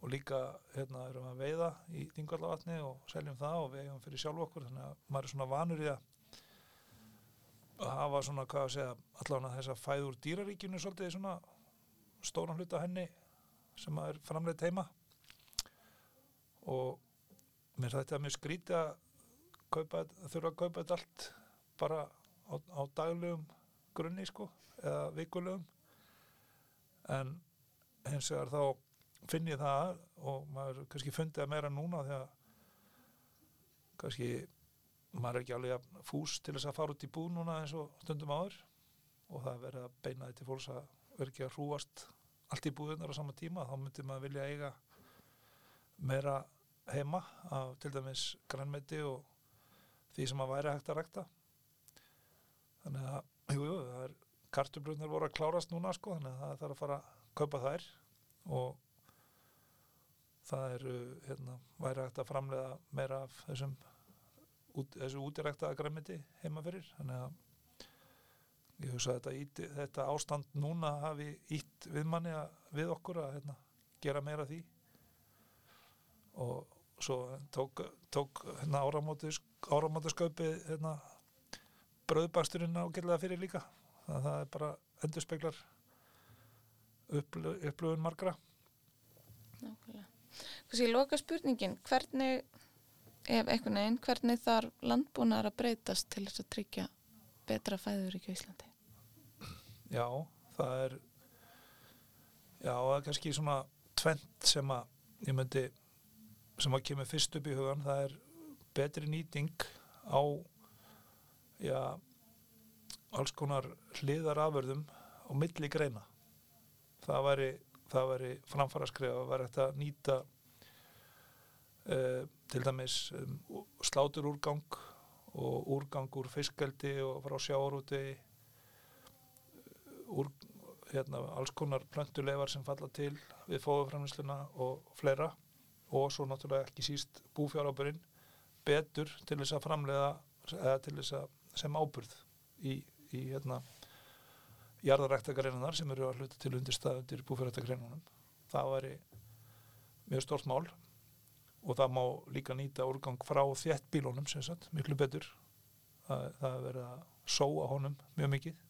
og líka hérna erum við að veiða í Þingvallavatni og seljum það og við eigum fyrir sjálf okkur þannig að maður er svona vanur í að að hafa svona, hvað að segja allavega þess að fæða úr dýraríkinu svolítið svona stóran hluta henni sem að er framleitt heima. Og mér þetta er mjög skrítið að kaupa, þurfa að kaupa þetta allt bara á, á daglegum grunni sko, eða vikulegum en hins vegar þá finn ég það og maður kannski fundið það meira núna þegar kannski maður er ekki alveg jafn fús til þess að fara út í bú núna eins og stundum áður og það er verið að beina þetta fólks að vera ekki að hrúast allt í búðunar á sama tíma. Þá myndi maður vilja eiga meira heima af til dæmis grænmeti og því sem að væri hægt að rækta. Þannig að jú, jú, það kartubrunir voru að klárast núna sko, þannig að það þarf að fara að kaupa þær og það er hérna, væri hægt að framlega meira af þessum út, þessu útirækta græmiti heima fyrir. Þannig að ég hugsa að þetta, þetta ástand núna hafi ítt við manni að, við okkur að hérna, gera meira því. Og svo tók, tók hérna, áramótasköpið hérna, bröðbaksturinn ágætlega fyrir líka. Þannig að það er bara endurspeglar upplöfun margra. Nákvæmlega. Kanski loka spurningin, hvernig, ef einhvern veginn, hvernig þarf landbúnaðar að breytast til þess að tryggja betra fæður í Íslandi? Já, það er já, það er kannski svona tvent sem að ég myndi sem að kemur fyrst upp í hugan það er betri nýting á já alls konar hliðaraförðum á milli greina það væri, það væri framfara skrifa það væri hægt að nýta uh, til dæmis um, slátur úrgang og úrgang úr fiskeldi og frá sjáarúti úr hérna, alls konar plöntuleifar sem falla til við fóðuframlýsluna og fleira. Og svo náttúrulega ekki síst búfjáráburinn betur til þess að framleiða eða til þess að sem áburð í, í hérna jarðaræktagreinarnar sem eru að hluta til undirstað undir búfjáræktagreinunum það væri mjög stort mál og það má líka nýta úrgang frá þétt bílónum sem sagt, miklu betur. Það, það er verið að sóa honum mjög mikið.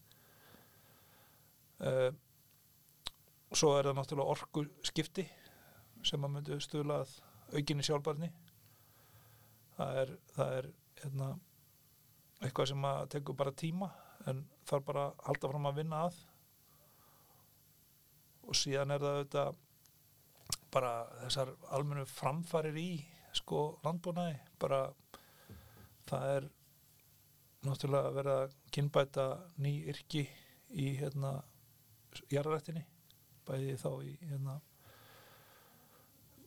Uh, svo er það náttúrulega orku skipti sem að myndu stuðla að aukinni sjálfbarni það er, það er hérna, eitthvað sem að tekur bara tíma en þarf bara að halda fram að vinna að. Og síðan er það auðvitað bara þessar almennu framfarir í sko landbúnaði. Bara það er náttúrulega verið að kynbæta ný yrki í hérna jarðrættinni bæði þá í hérna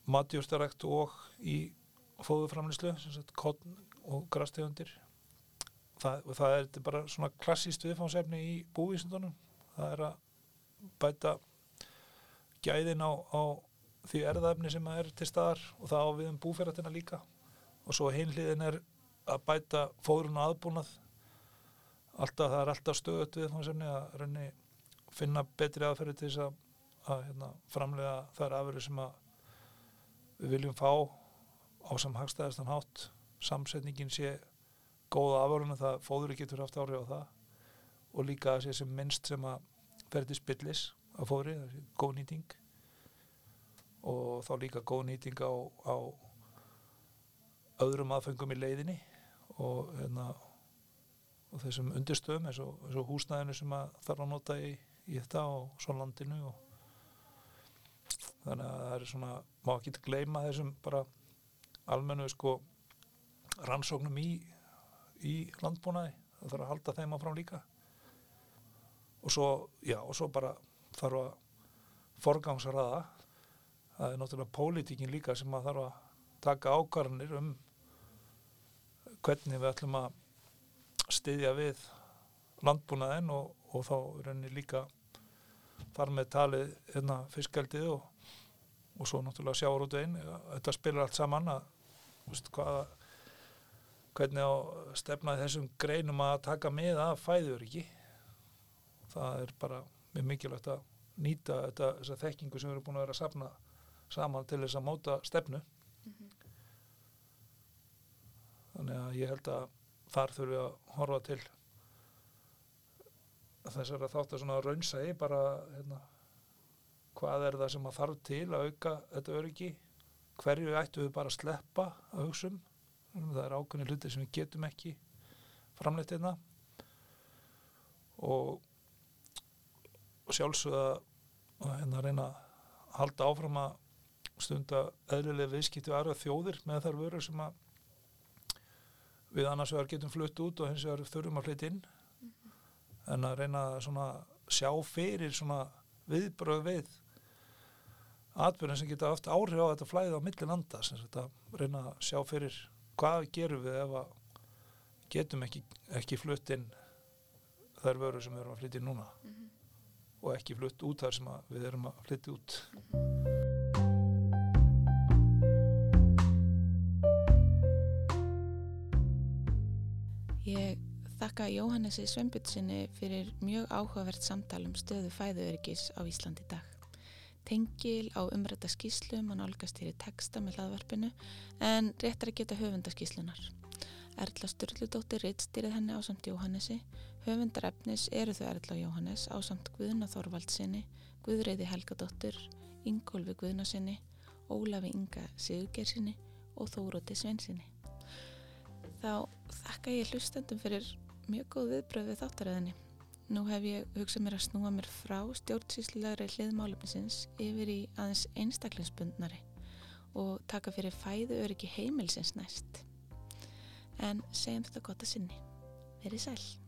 matjústarækt og í fóðuframlislu kottn og grastegundir það, það er bara svona klassíst viðfánsefni í búvísundunum það er að bæta gæðin á, á því erðaefni sem er til staðar og það á við um búferðatina líka. Og svo hinliðin er að bæta fóðrun og aðbúnað. Alltaf, það er alltaf stöðut við þannig að raunni finna betri aðferði til þess að, að hérna, framlega þær aðferði sem að við viljum fá á sem hagstæðastan hátt. Samsetningin sé góða afhverjum það fóður getur haft áhrif á það. Og líka að sé sem minnst sem að ferði spillis að fóðri, það sé góð nýting. Og þá líka góð nýting á, á öðrum aðfengum í leiðinni og, hérna, og þessum undirstöðum eins og, eins og húsnæðinu sem að þarf að nota í, í þetta og svo landinu og þannig að það er svona má ekki gleyma þessum bara almennu sko rannsóknum í, í landbúnaði það þarf að halda þeim áfram líka. Og svo, já, og svo bara þarf að forgangsraða. Það er náttúrulega pólitíkin líka sem að þarf að taka ákvarðanir um hvernig við ætlum að styðja við landbúnaðin og, og þá reynir líka þar með talið hérna, fiskaldið og, og svo náttúrulega sjáur út einn þetta spilar allt saman að veist, hvaða hvernig á stefnaði þessum greinum að taka með að fæður ekki það er bara mjög mikilvægt að nýta þetta, þessa þekkingu sem við erum búin að vera að safna saman til þess að móta stefnu. Þannig að ég held að þar þurfum við að horfa til þessar að þátt að svona raunsægi bara hérna, hvað er það sem að þarf til að auka þetta öryggi? Hverju ættu við bara að sleppa að hugsa um það er ákveðni hluti sem við getum ekki framleitt hérna og, og sjálfsögða að hérna reyna að halda áfram að stunda eðlilega viðskipti og aðra þjóðir með þar vörur sem að við annars vegar getum flutt út og hins vegar þurfum að flytta inn mm -hmm. en að reyna að sjá fyrir viðbröð við atbyrðin sem geta haft áhrif á þetta flæði á milli landa að reyna að sjá fyrir hvað gerum við ef að getum ekki, ekki flutt inn þær vörur sem við erum að flytja inn núna mm -hmm. og ekki flutt út þar sem við erum að flytja út mm -hmm. Ég þakka Jóhannesi Sveinbjörnsinni fyrir mjög áhugavert samtal um stöðu fæðuöryggis á Íslandi dag. Tengil á umrætta skíslu mann álgast hér í texta með hlaðvarpinu en réttar að geta höfundaskíslunar. Erla Sturldudóttir rittstýrið henni á samt Jóhannesi. Höfundarefnis eru þau Erla Jóhannes á samt Guðna Þorvaldsinni, Guðreiði Helgadóttir, Ingólfi Guðnasinni, Ólafi Inga Sigurgersinni og Þóróti Svensinni þá þakka ég hlustendum fyrir mjög góð viðbröð við þáttaröðinni. Nú hef ég hugsað mér að snúa mér frá stjórnsýslulegri hliðmálefnisins yfir í aðeins einstaklingsbundnari og taka fyrir fæðu öryggi heimilsins næst. En segjum þetta gott að sinni. Verið sæl.